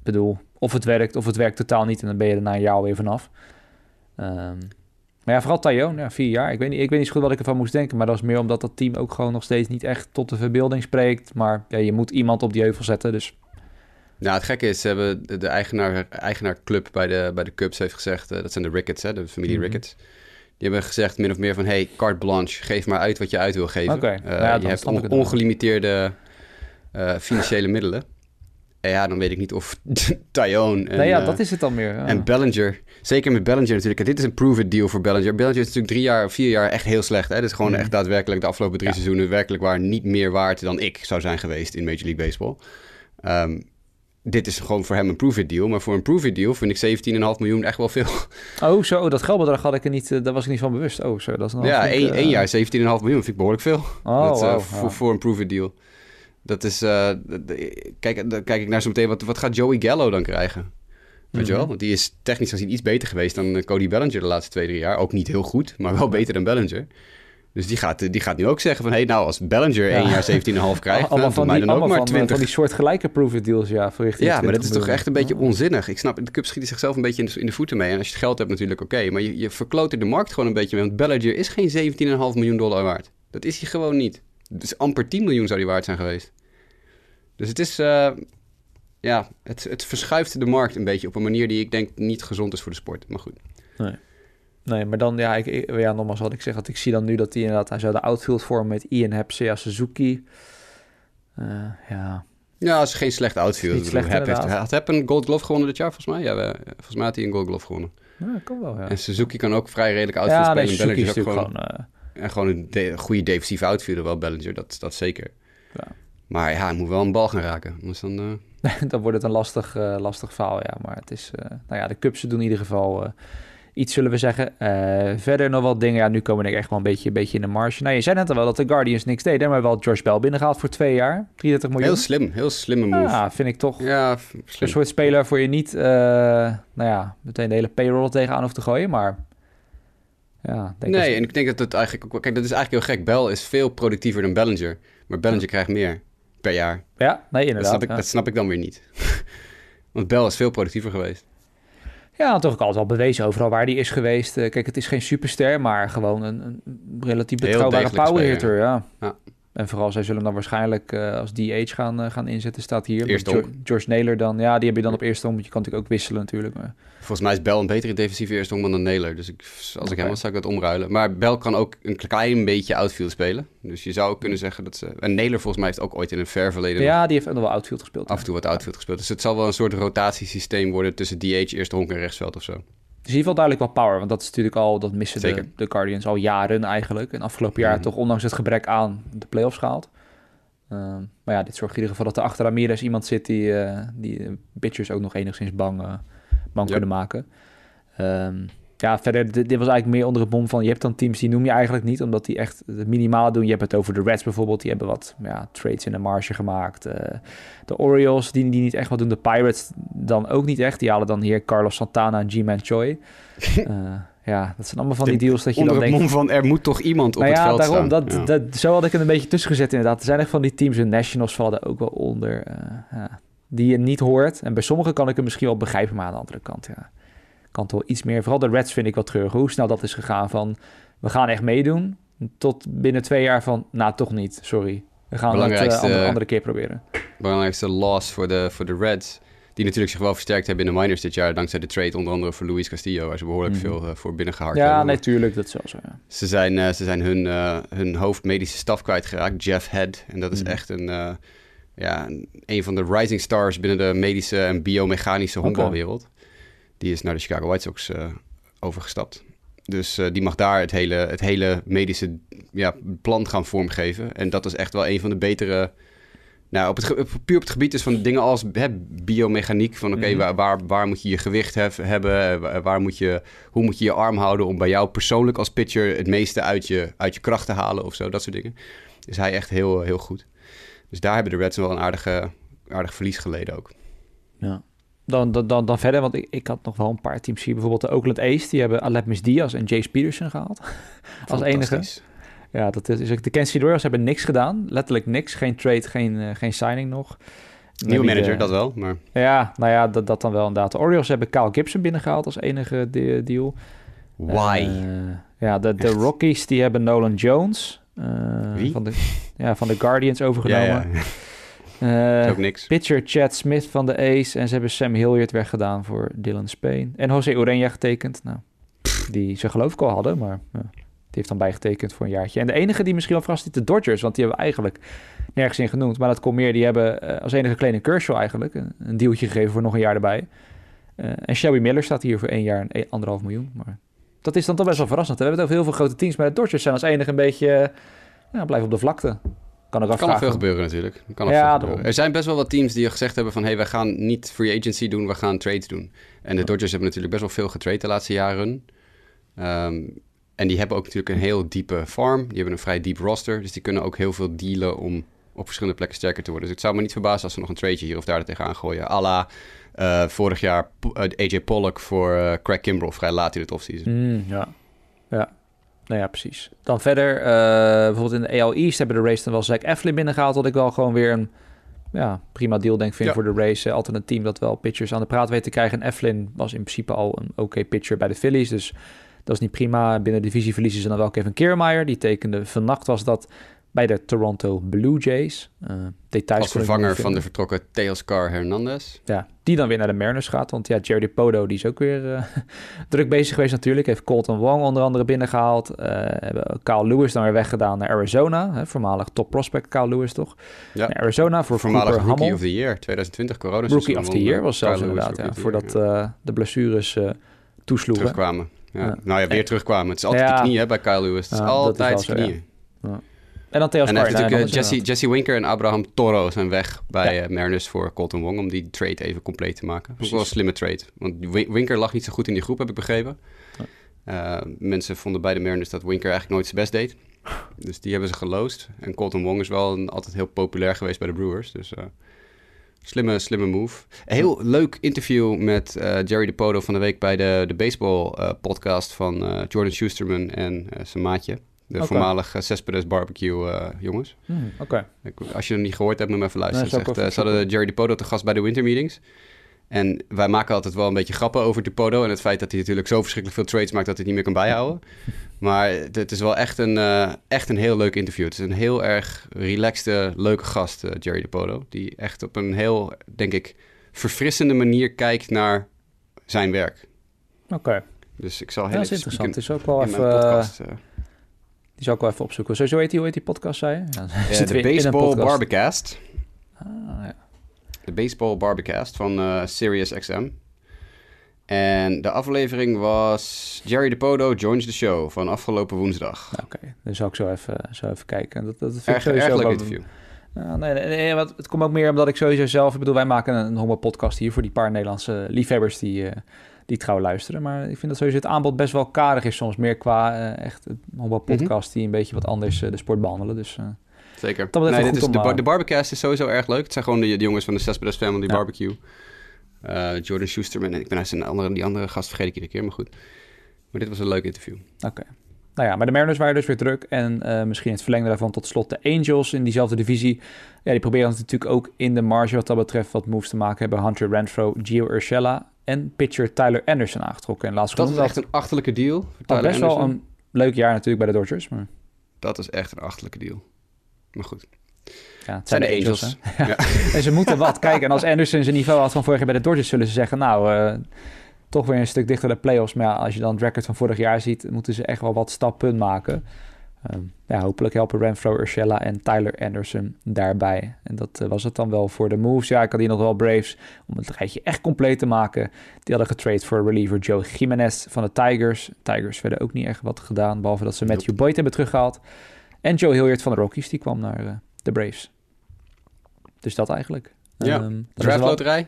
Speaker 1: bedoel, of het werkt of het werkt totaal niet. En dan ben je er na een jaar alweer vanaf. Ehm, maar ja, vooral Tyone, ja, vier jaar. Ik weet, niet, ik weet niet goed wat ik ervan moest denken. Maar dat is meer omdat dat team ook gewoon nog steeds niet echt tot de verbeelding spreekt. Maar ja, je moet iemand op die heuvel zetten. Dus
Speaker 2: nou, het gekke is, ze hebben de, de eigenaar, eigenaarclub bij de, bij de Cubs heeft gezegd... eh, dat zijn de Ricketts, hè, de familie
Speaker 1: Mhm.
Speaker 2: Ricketts. Die hebben gezegd min of meer van... hey, carte blanche, geef maar uit wat je uit wil geven.
Speaker 1: Oké,
Speaker 2: Eh,
Speaker 1: nou ja,
Speaker 2: je hebt on- ongelimiteerde eh, financiële middelen. En ja, dan weet ik niet of Tyone en,
Speaker 1: nee, ja, dat is het dan meer. ja.
Speaker 2: en Bellinger... Zeker met Bellinger natuurlijk. Dit is een prove-it deal voor Bellinger. Bellinger is natuurlijk drie jaar, vier jaar echt heel slecht. Hè? Dat is gewoon
Speaker 1: Mhm.
Speaker 2: echt daadwerkelijk de afgelopen drie
Speaker 1: Ja.
Speaker 2: seizoenen... werkelijk waar niet meer waard dan ik zou zijn geweest in Major League Baseball. Ehm, dit is gewoon voor hem een prove-it deal. Maar voor een prove-it deal vind ik 17,5 miljoen echt wel veel.
Speaker 1: Oh, zo, dat geldbedrag had ik er niet, eh, daar was ik niet van bewust. Oh, zo, dat is
Speaker 2: ja, één,
Speaker 1: eh,
Speaker 2: één jaar 17,5 miljoen vind ik behoorlijk veel.
Speaker 1: Oh,
Speaker 2: dat, eh, voor,
Speaker 1: ja.
Speaker 2: voor een prove-it deal. Dat is... kijk, dan kijk ik naar zo meteen... Wat, wat gaat Joey Gallo dan krijgen? Weet je
Speaker 1: Mhm.
Speaker 2: wel? Want die is technisch gezien iets beter geweest dan Cody Bellinger de laatste twee, drie jaar. Ook niet heel goed, maar wel beter dan Bellinger. Dus die gaat, die gaat nu ook zeggen van... hé, nou, als Bellinger
Speaker 1: Ja.
Speaker 2: één jaar 17,5 krijgt...
Speaker 1: allemaal van
Speaker 2: mij
Speaker 1: die,
Speaker 2: dan ook
Speaker 1: allemaal
Speaker 2: maar
Speaker 1: van, eh,
Speaker 2: 20.
Speaker 1: van die soortgelijke prove-it deals, ja, voor richting
Speaker 2: Ja, maar dat
Speaker 1: 20
Speaker 2: is toch echt een beetje onzinnig. Ik snap, de Cubs schieten zichzelf een beetje in de, in de voeten mee. En als je het geld hebt natuurlijk oké. maar je, je verkloot er de markt gewoon een beetje mee. Want Bellinger is geen 17,5 miljoen dollar waard. Dat is hij gewoon niet. Dus amper 10 miljoen zou die waard zijn geweest. Dus het is... eh, ja, het, het verschuift de markt een beetje op een manier die ik denk niet gezond is voor de sport. Maar goed.
Speaker 1: Nee, maar dan, ja, ik, ja, nogmaals wat ik zeg, dat ik zie dan nu dat hij inderdaad, hij zou de outfield vormen met Ian Happ, Seiya Suzuki. Eh, ja,
Speaker 2: Ja, is geen slecht outfield.
Speaker 1: Niet slecht,
Speaker 2: heeft, had een Gold Glove gewonnen dit jaar volgens mij? Ja, volgens mij had hij een Gold Glove gewonnen.
Speaker 1: ja kan wel, ja.
Speaker 2: En Suzuki kan ook vrij redelijk outfield
Speaker 1: ja, nee,
Speaker 2: spelen. Bellinger
Speaker 1: is
Speaker 2: ook gewoon...
Speaker 1: gewoon... eh,
Speaker 2: En gewoon een de- goede defensieve outfielder wel, Bellinger, dat, dat zeker.
Speaker 1: Ja.
Speaker 2: Maar ja, hij moet wel een bal gaan raken. Anders dan, eh,
Speaker 1: dan wordt het een lastig, lastig verhaal, ja. Maar het is, nou ja, de Cubs doen in ieder geval iets, zullen we zeggen. Eh, verder nog wat dingen, ja, nu komen ik echt wel een beetje, een beetje in de marge. Nou, je zei net al wel dat de Guardians niks deden, maar wel George Bell binnengehaald voor twee jaar. 33 miljoen.
Speaker 2: heel slim, heel slimme move.
Speaker 1: Ja, vind ik toch
Speaker 2: Ja, f-
Speaker 1: een
Speaker 2: slim.
Speaker 1: soort speler waarvoor je niet, eh, nou ja, meteen de hele payroll tegenaan hoeft te gooien, maar ja, denk
Speaker 2: Nee,
Speaker 1: dat-
Speaker 2: en ik denk dat het eigenlijk ook... Kijk, dat is eigenlijk heel gek. Bell is veel productiever dan Bellinger. Maar Bellinger krijgt meer per jaar.
Speaker 1: ja, nee,
Speaker 2: Dat
Speaker 1: inderdaad.
Speaker 2: snap, ik,
Speaker 1: ja.
Speaker 2: dat snap ik dan weer niet. Want Bell is veel productiever geweest.
Speaker 1: Ja, toch ook altijd al bewezen overal waar hij is geweest. Eh, kijk, het is geen superster, maar gewoon een, een relatief betrouwbare power hitter. Ja.
Speaker 2: Ja.
Speaker 1: En vooral, zij zullen hem dan waarschijnlijk uh, als DH gaan, uh, gaan inzetten, staat hier.
Speaker 2: Eerste
Speaker 1: George, George Naylor dan, ja, die heb je dan op eerste om. Je kan natuurlijk ook wisselen natuurlijk. Maar...
Speaker 2: Volgens mij is Bell een betere defensieve eerste om dan Naylor. Dus ik, als okay. ik hem was, zou ik dat omruilen. Maar Bell kan ook een klein beetje outfield spelen. Dus je zou kunnen zeggen dat ze... En Naylor volgens mij heeft ook ooit in een ver verleden...
Speaker 1: Ja, die heeft wel outfield gespeeld.
Speaker 2: Af en toe wat outfield gespeeld. Dus het zal wel een soort rotatiesysteem worden tussen DH, eerste honk en rechtsveld of zo.
Speaker 1: Dus in ieder geval duidelijk wel power. Want dat is natuurlijk al, dat missen de, de, Guardians al jaren eigenlijk. En afgelopen jaar mm. toch, ondanks het gebrek aan, de playoffs gehaald. Ehm, maar ja, dit zorgt in ieder geval dat er achter Ramirez iemand zit die, uh, die pitchers ook nog enigszins bang, uh, kunnen maken. Um, ja, verder, dit, was eigenlijk meer onder het bom van... je hebt dan teams die noem je eigenlijk niet... omdat die echt het minimale doen. Je hebt het over de Reds bijvoorbeeld. Die hebben wat ja, trades in de marge gemaakt. Uh, de Orioles, die, die niet echt wat doen. De Pirates dan ook niet echt. Die halen dan hier Carlos Santana en G-Man Choi. uh, ja, dat zijn allemaal van die deals dat je
Speaker 2: onder
Speaker 1: dan
Speaker 2: denkt... van er moet toch iemand op nou het veld
Speaker 1: daarom,
Speaker 2: staan.
Speaker 1: Dat, ja. dat, zo had ik het een beetje tussen gezet inderdaad. Er zijn echt van die teams, de Nationals vallen ook wel onder. Uh, ja, die je niet hoort. En bij sommigen kan ik het misschien wel begrijpen, maar aan de andere kant, ja kan toch iets meer. Vooral de Reds vind ik wat treurig. Hoe snel dat is gegaan van we gaan echt meedoen. Tot binnen twee jaar van nou toch niet, sorry. We gaan het uh, andere, andere keer proberen.
Speaker 2: Belangrijkste loss voor de, voor de Reds. Die natuurlijk zich wel versterkt hebben in de minors dit jaar. Dankzij de trade onder andere voor Luis Castillo. Waar ze behoorlijk mm -hmm. veel uh, voor binnengehaald
Speaker 1: ja,
Speaker 2: hebben.
Speaker 1: Ja, natuurlijk. dat is wel zo. Ja.
Speaker 2: Ze zijn, uh, ze zijn hun, hun hoofdmedische staf kwijtgeraakt. Jeff Head. En dat is mm echt een, ja, een van de rising stars binnen de medische en biomechanische honkbalwereld. Okay. Die is naar de Chicago White Sox uh, overgestapt. Dus uh, die mag daar het hele, het hele medische ja, plan gaan vormgeven. En dat is echt wel een van de betere... Nou, op het, puur op het gebied is van dingen als hè, biomechaniek. Van oké, okay, mm -hmm. waar, waar, waar, moet je je gewicht hef, hebben? Waar, waar, moet je, hoe moet je je arm houden om bij jou persoonlijk als pitcher... het meeste uit je, uit je kracht te halen of zo, dat soort dingen. Dus hij echt heel, heel goed. Dus daar hebben de Reds wel een aardige, aardig verlies geleden ook.
Speaker 1: Ja dan, dan, dan, dan verder, want ik, ik had nog wel een paar teams hier. Bijvoorbeeld de Oakland A's, die hebben Alepmis Diaz en Jace Peterson gehaald. als enige. Ja, dat is, de Kansas City Royals hebben niks gedaan. Letterlijk niks. Geen trade, geen, uh, geen signing nog.
Speaker 2: Nieuwe manager, de, dat wel. Maar...
Speaker 1: Ja, nou ja, dat, dat dan wel inderdaad. De Orioles hebben Kyle Gibson binnengehaald als enige de, deal.
Speaker 2: Why? Uh,
Speaker 1: ja, de, de Rockies die hebben Nolan Jones. Uh,
Speaker 2: Wie?
Speaker 1: Van de, ja, van de Guardians overgenomen.
Speaker 2: Ja, ja.
Speaker 1: Uh,
Speaker 2: ook niks.
Speaker 1: Pitcher Chad Smith van de Ace. En ze hebben Sam Hilliard weggedaan voor Dylan Spain. En José Ureña getekend. Nou, die ze geloof ik al hadden, maar uh, die heeft dan bijgetekend voor een jaartje. En de enige die misschien wel verrast is de Dodgers. Want die hebben we eigenlijk nergens in genoemd. Maar dat komt meer. Die hebben uh, als enige kleine Kershaw eigenlijk een, een dealtje gegeven voor nog een jaar erbij. en Shelby Miller staat hier voor één jaar en een, anderhalf miljoen. Maar dat is dan toch best wel verrassend. We hebben het over heel veel grote teams. Maar de Dodgers zijn als enige een beetje... Ja, blijven op de vlakte. Kan er,
Speaker 2: kan veel gebeuren natuurlijk. Kan er, ja, veel gebeuren. er zijn best wel wat teams die gezegd hebben van... hé, hey, wij gaan niet free agency doen, we gaan trades doen. En de Dodgers hebben natuurlijk best wel veel getrade de laatste jaren. Um, en die hebben ook natuurlijk een heel diepe farm. Die hebben een vrij diep roster. Dus die kunnen ook heel veel dealen om op verschillende plekken sterker te worden. Dus het zou me niet verbazen als ze nog een tradeje hier of daar tegenaan gooien. Alla uh, vorig jaar uh, AJ Pollock voor uh, Craig Kimbrell vrij laat in het offseason.
Speaker 1: Mm, ja, ja. Nou ja, precies. Dan verder, bijvoorbeeld in de AL East hebben de race dan wel Zack Eflin binnengehaald. Dat ik wel gewoon weer een ja, prima deal denk vind ja. voor de race. Altijd een team dat wel pitchers aan de praat weet te krijgen. En Eflin was in principe al een oké okay pitcher bij de Phillies. Dus dat is niet prima. Binnen de divisie verliezen ze dan wel Kevin Kiermaier. Die tekende vannacht was dat bij de Toronto Blue Jays. Uh, details
Speaker 2: Als vervanger van de vertrokken Teoscar Hernandez.
Speaker 1: Ja, die dan weer naar de Mariners gaat. Want ja, Jerry Podo die is ook weer uh, druk bezig geweest natuurlijk. Heeft Colton Wong onder andere binnengehaald. Uh, hebben Kyle Lewis dan weer weggedaan naar Arizona. Hè, voormalig top prospect Kyle Lewis toch?
Speaker 2: Ja.
Speaker 1: Naar Arizona voor
Speaker 2: Voormalig
Speaker 1: Cooper
Speaker 2: Rookie of the Year, 2020 corona
Speaker 1: Rookie of the Year was zelfs inderdaad. Ja, voordat de blessures toesloegen.
Speaker 2: Terugkwamen. Ja. Nou ja, weer terugkwamen. Het is altijd de knieën hè, bij Kyle Lewis. Het is altijd de knieën.
Speaker 1: En dan Theos
Speaker 2: En natuurlijk uh, Jesse, Jesse Winker en Abraham Toro zijn weg bij ja. uh, Mariners voor Colton Wong... om die trade even compleet te maken. Dat is wel een slimme trade. Want Winker lag niet zo goed in die groep, heb ik begrepen. Uh, mensen vonden bij de Mariners dat Winker eigenlijk nooit zijn best deed. Dus die hebben ze geloosd. En Colton Wong is wel een, altijd heel populair geweest bij de Brewers. Dus slimme, slimme move. Een heel leuk interview met Jerry DePodo van de week... bij de, de baseball podcast van Jordan Schusterman en zijn maatje... De okay. voormalige Cespedes barbecue uh, jongens.
Speaker 1: Hmm, Oké.
Speaker 2: Okay. Als je hem niet gehoord hebt, moet je even luisteren. Nee, zegt, uh, ze hadden Jerry DePodo te gast bij de winter meetings. En wij maken altijd wel een beetje grappen over DePodo... en het feit dat hij natuurlijk zo verschrikkelijk veel trades maakt... dat hij het niet meer kan bijhouden. Maar het, het is wel echt een, eh, echt een heel leuk interview. Het is een heel erg relaxte, leuke gast, eh, Jerry DePoto. Die echt op een heel, denk ik, verfrissende manier kijkt naar zijn werk.
Speaker 1: Oké,
Speaker 2: Dus ik zal heel
Speaker 1: dat is interessant.
Speaker 2: Spieken
Speaker 1: is ook wel even,
Speaker 2: podcast. eh.
Speaker 1: Die zal ik wel even opzoeken. Sowieso heet die, hoe heet die podcast, zei je? Ja,
Speaker 2: Ja, de
Speaker 1: een
Speaker 2: Baseball
Speaker 1: podcast.
Speaker 2: Barbecast.
Speaker 1: Ah, ja.
Speaker 2: De Baseball Barbecast van eh Sirius XM. En de aflevering was Jerry DePoto Joins the Show van afgelopen woensdag.
Speaker 1: Ja, Oké, dan zal ik zo even, zo even kijken. Dat, dat vind ik
Speaker 2: Erg,
Speaker 1: sowieso
Speaker 2: erg leuk interview.
Speaker 1: Nee, nee, nee, want het komt ook meer omdat ik sowieso zelf... Ik bedoel, wij maken een homo-podcast hier voor die paar Nederlandse liefhebbers die, eh, die trouw luisteren. Maar ik vind dat sowieso het aanbod best wel karig is soms. Meer qua eh, echt een homo-podcast die een beetje wat anders eh, de sport behandelen. Dus eh,
Speaker 2: Zeker.
Speaker 1: Dat
Speaker 2: Nee, dit is
Speaker 1: om,
Speaker 2: de, bar- de Barbecast is sowieso erg leuk. Het zijn gewoon de, de jongens van de Cespedes Family
Speaker 1: Ja.
Speaker 2: Barbecue. Eh, Jordan Schusterman. En ik ben zijn andere, die andere gast vergeet ik iedere keer, maar goed. Maar dit was een leuk interview.
Speaker 1: Oké. Nou ja, maar de Mariners waren dus weer druk. En eh, misschien het verlengde daarvan tot slot de Angels in diezelfde divisie. Ja, die proberen natuurlijk ook in de marge wat dat betreft wat moves te maken. Hebben Hunter Renfro, Gio Urshela en pitcher Tyler Anderson aangetrokken. En laatst
Speaker 2: Dat is echt een achterlijke deal. voor Tyler
Speaker 1: best wel een leuk jaar natuurlijk bij de Dodgers. Maar
Speaker 2: Dat is echt een achterlijke deal. Maar goed.
Speaker 1: ja, het
Speaker 2: zijn de Angels.
Speaker 1: Ja. en ze moeten wat. Kijk, en als Anderson zijn niveau had van vorig jaar bij de Dodgers... zullen ze zeggen, nou, eh, toch weer een stuk dichter de playoffs. Maar ja, als je dan het record van vorig jaar ziet... moeten ze echt wel wat stappen maken. Ehm, ja, hopelijk helpen Renfro, Urshela en Tyler Anderson daarbij. En dat eh, was het dan wel voor de moves. Ja, ik had hier nog wel Braves om het rijtje echt compleet te maken. Die hadden getrade voor reliever Joe Jimenez van de Tigers. Tigers verder ook niet echt wat gedaan, behalve dat ze Matthew Boyd hebben teruggehaald. En Joe Hilliard van de Rockies, die kwam naar eh, de Braves. Dus dat eigenlijk.
Speaker 2: Ja,
Speaker 1: wel-
Speaker 2: Draftloterij.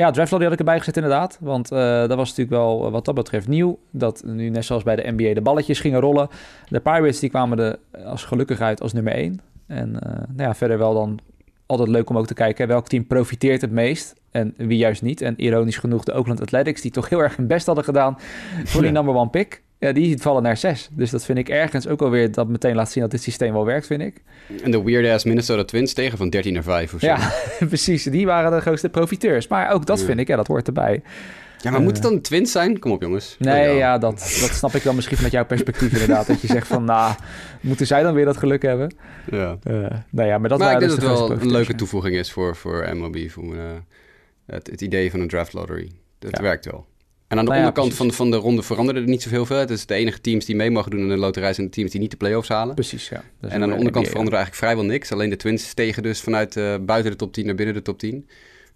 Speaker 1: Ja, Draftlot had ik erbij gezet inderdaad. Want eh, dat was natuurlijk wel eh, wat dat betreft nieuw. Dat nu net zoals bij de NBA de balletjes gingen rollen. De Pirates die kwamen er als gelukkig uit als nummer 1. En eh, nou ja, verder wel dan altijd leuk om ook te kijken... welk team profiteert het meest en wie juist niet. En ironisch genoeg de Oakland Athletics... die toch heel erg hun best hadden gedaan voor die number one pick... Ja, die vallen naar 6. Dus dat vind ik ergens ook alweer dat meteen laat zien dat dit systeem wel werkt, vind ik.
Speaker 2: En de weird-ass Minnesota Twins tegen van 13 naar 5 of zo.
Speaker 1: Ja, precies. Die waren de grootste profiteurs. Maar ook dat
Speaker 2: Ja.
Speaker 1: vind ik, ja, dat hoort erbij.
Speaker 2: Ja, maar moet het dan de Twins zijn? Kom op, jongens.
Speaker 1: Nee,
Speaker 2: Oh,
Speaker 1: ja, dat, dat snap ik dan misschien vanuit jouw perspectief inderdaad. Dat je zegt van, nou, moeten zij dan weer dat geluk hebben?
Speaker 2: Ja.
Speaker 1: Eh nou ja, maar dat
Speaker 2: maar ik denk
Speaker 1: dus
Speaker 2: dat het wel een leuke toevoeging is voor, voor MLB. Voor, eh, het, het idee van een draft lottery. Dat werkt wel. En aan de
Speaker 1: Nou ja,
Speaker 2: onderkant
Speaker 1: precies.
Speaker 2: van, de, van de ronde veranderde er niet zoveel veel. Het is de enige teams die mee mogen doen in de loterij zijn de teams die niet de play-offs halen.
Speaker 1: Precies, ja.
Speaker 2: En aan de onderkant
Speaker 1: NBA,
Speaker 2: veranderde eigenlijk vrijwel niks. Alleen de Twins stegen dus vanuit eh, buiten de top 10 naar binnen de top 10.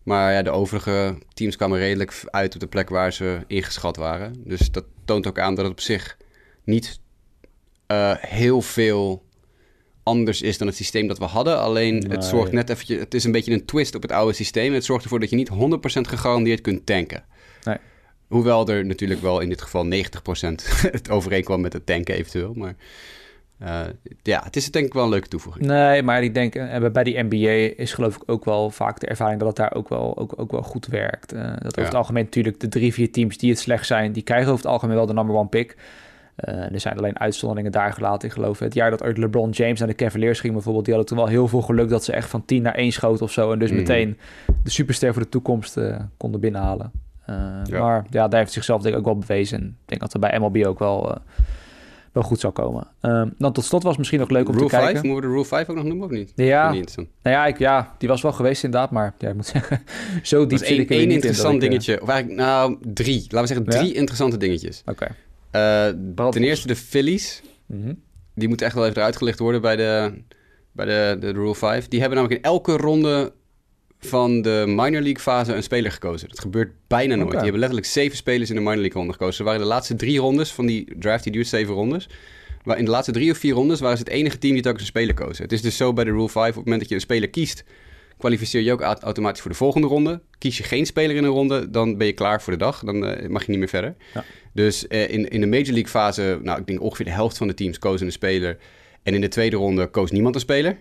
Speaker 2: Maar ja, de overige teams kwamen redelijk uit op de plek waar ze ingeschat waren. Dus dat toont ook aan dat het op zich niet eh, heel veel anders is dan het systeem dat we hadden. Alleen
Speaker 1: Nee.
Speaker 2: het zorgt net eventjes... Het is een beetje een twist op het oude systeem. Het zorgt ervoor dat je niet 100% gegarandeerd kunt tanken.
Speaker 1: Nee.
Speaker 2: Hoewel er natuurlijk wel in dit geval 90% het overeenkwam met het tanken eventueel. Maar eh, ja, het is denk ik wel een leuke toevoeging.
Speaker 1: Nee, maar ik denk, eh, bij die NBA is geloof ik ook wel vaak de ervaring dat het daar ook wel, ook, ook wel goed werkt. Eh, dat over
Speaker 2: Ja.
Speaker 1: het algemeen natuurlijk de drie, vier teams die het slecht zijn, die krijgen over het algemeen wel de number one pick. Er zijn alleen uitzonderingen daar gelaten. Ik geloof het jaar dat ooit LeBron James naar de Cavaliers ging bijvoorbeeld, die hadden toen wel heel veel geluk dat ze echt van 10 naar 1 schoten of zo. En dus
Speaker 2: Mhm.
Speaker 1: meteen de superster voor de toekomst konden binnenhalen. Eh,
Speaker 2: Ja.
Speaker 1: Maar ja, daar heeft zichzelf denk ik ook wel bewezen. En ik denk dat er bij MLB ook wel, eh, wel goed zal komen. Ehm, dan tot slot was misschien nog leuk om
Speaker 2: Rule
Speaker 1: te kijken.
Speaker 2: 5, moeten we de Rule 5 ook nog noemen of niet?
Speaker 1: Ja,
Speaker 2: Niet
Speaker 1: nou ja, ik, ja, die was wel geweest inderdaad, maar ja, ik moet zeggen, zo diep
Speaker 2: is
Speaker 1: zit ik
Speaker 2: één
Speaker 1: in
Speaker 2: interessant
Speaker 1: eh,
Speaker 2: dingetje. Of eigenlijk, nou, drie. Laten we zeggen
Speaker 1: Ja?
Speaker 2: drie interessante dingetjes.
Speaker 1: Oké.
Speaker 2: Ten eerste de Phillies.
Speaker 1: Mhm.
Speaker 2: Die moeten echt wel even eruit gelicht worden bij de, bij de, de Rule 5. Die hebben namelijk in elke ronde van de minor league fase een speler gekozen. Dat gebeurt bijna nooit.
Speaker 1: Oké.
Speaker 2: Die hebben letterlijk zeven spelers in de minor league ronde gekozen. Ze waren de laatste drie rondes van die draft, die duurt zeven rondes. Maar in de laatste drie of vier rondes waren ze het enige team die telkens een speler kozen. Het is dus zo bij de Rule 5, op het moment dat je een speler kiest, kwalificeer je ook au- automatisch voor de volgende ronde. Kies je geen speler in een ronde, dan ben je klaar voor de dag. Dan eh, mag je niet meer verder.
Speaker 1: Ja.
Speaker 2: Dus eh, in, in de Major League fase, nou, ik denk ongeveer de helft van de teams kozen een speler. En in de tweede ronde koos niemand een speler.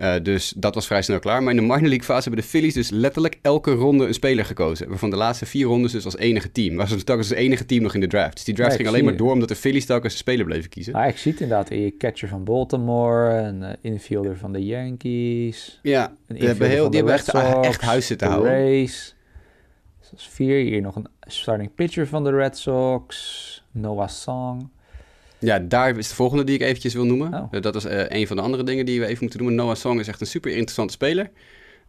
Speaker 2: Eh, dus dat was vrij snel klaar. Maar in de minor league fase hebben de Phillies dus letterlijk elke ronde een speler gekozen. Waarvan de laatste vier rondes dus als enige team. Was dus telkens het enige team nog in de draft. Dus die draft
Speaker 1: Ja,
Speaker 2: ging alleen maar
Speaker 1: het.
Speaker 2: door omdat de Phillies telkens een speler bleven kiezen.
Speaker 1: Ah, ik zie het inderdaad. Je catcher van Baltimore, een eh, infielder van de Yankees,
Speaker 2: Ja,
Speaker 1: een
Speaker 2: die hebben, heel,
Speaker 1: van
Speaker 2: die hebben echt,
Speaker 1: Red
Speaker 2: echt huis zitten
Speaker 1: de
Speaker 2: houden.
Speaker 1: Rays. Dus dat is vier. Hier nog een starting pitcher van de Red Sox, Noah Song.
Speaker 2: Ja, daar is de volgende die ik eventjes wil noemen.
Speaker 1: Oh.
Speaker 2: Eh, Dat is eh, een van de andere dingen die we even moeten doen. Noah Song is echt een super interessante speler.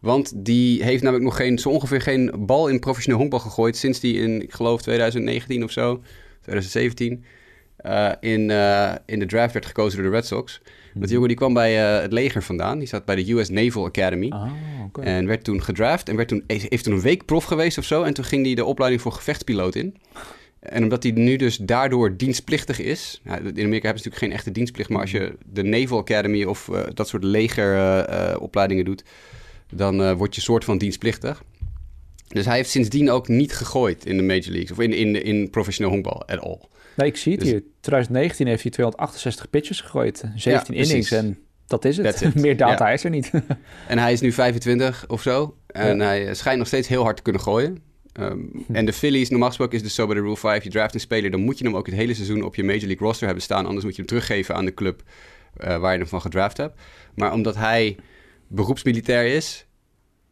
Speaker 2: Want die heeft namelijk nog geen, zo ongeveer geen bal in professioneel honkbal gegooid... sinds die in, ik geloof, 2019 of zo, 2017... eh, in, in de draft werd gekozen door de Red Sox. Dat jongen die kwam bij het leger vandaan. Die zat bij de US Naval Academy.
Speaker 1: Oké.
Speaker 2: En werd toen gedraft en werd toen, heeft toen een week prof geweest of zo. En toen ging hij de opleiding voor gevechtspiloot in. En omdat hij nu dus daardoor dienstplichtig is. Nou, in Amerika hebben ze natuurlijk geen echte dienstplicht. Maar als je de Naval Academy of eh, dat soort legeropleidingen doet. Dan eh, word je soort van dienstplichtig. Dus hij heeft sindsdien ook niet gegooid in de Major Leagues. Of in, in, in professioneel honkbal at all.
Speaker 1: Nee, ik zie het
Speaker 2: Dus-
Speaker 1: hier. 2019 heeft hij 268 pitches gegooid. 17
Speaker 2: precies.
Speaker 1: innings en dat is het. Meer data
Speaker 2: Ja.
Speaker 1: is er niet.
Speaker 2: En hij is nu 25 of zo. En
Speaker 1: Ja.
Speaker 2: hij schijnt nog steeds heel hard te kunnen gooien. Ehm, En de Phillies, normaal gesproken is het zo bij de Rule 5... je draft een speler, dan moet je hem ook het hele seizoen... op je Major League roster hebben staan. Anders moet je hem teruggeven aan de club eh, waar je hem van gedraft hebt. Maar omdat hij beroepsmilitair is...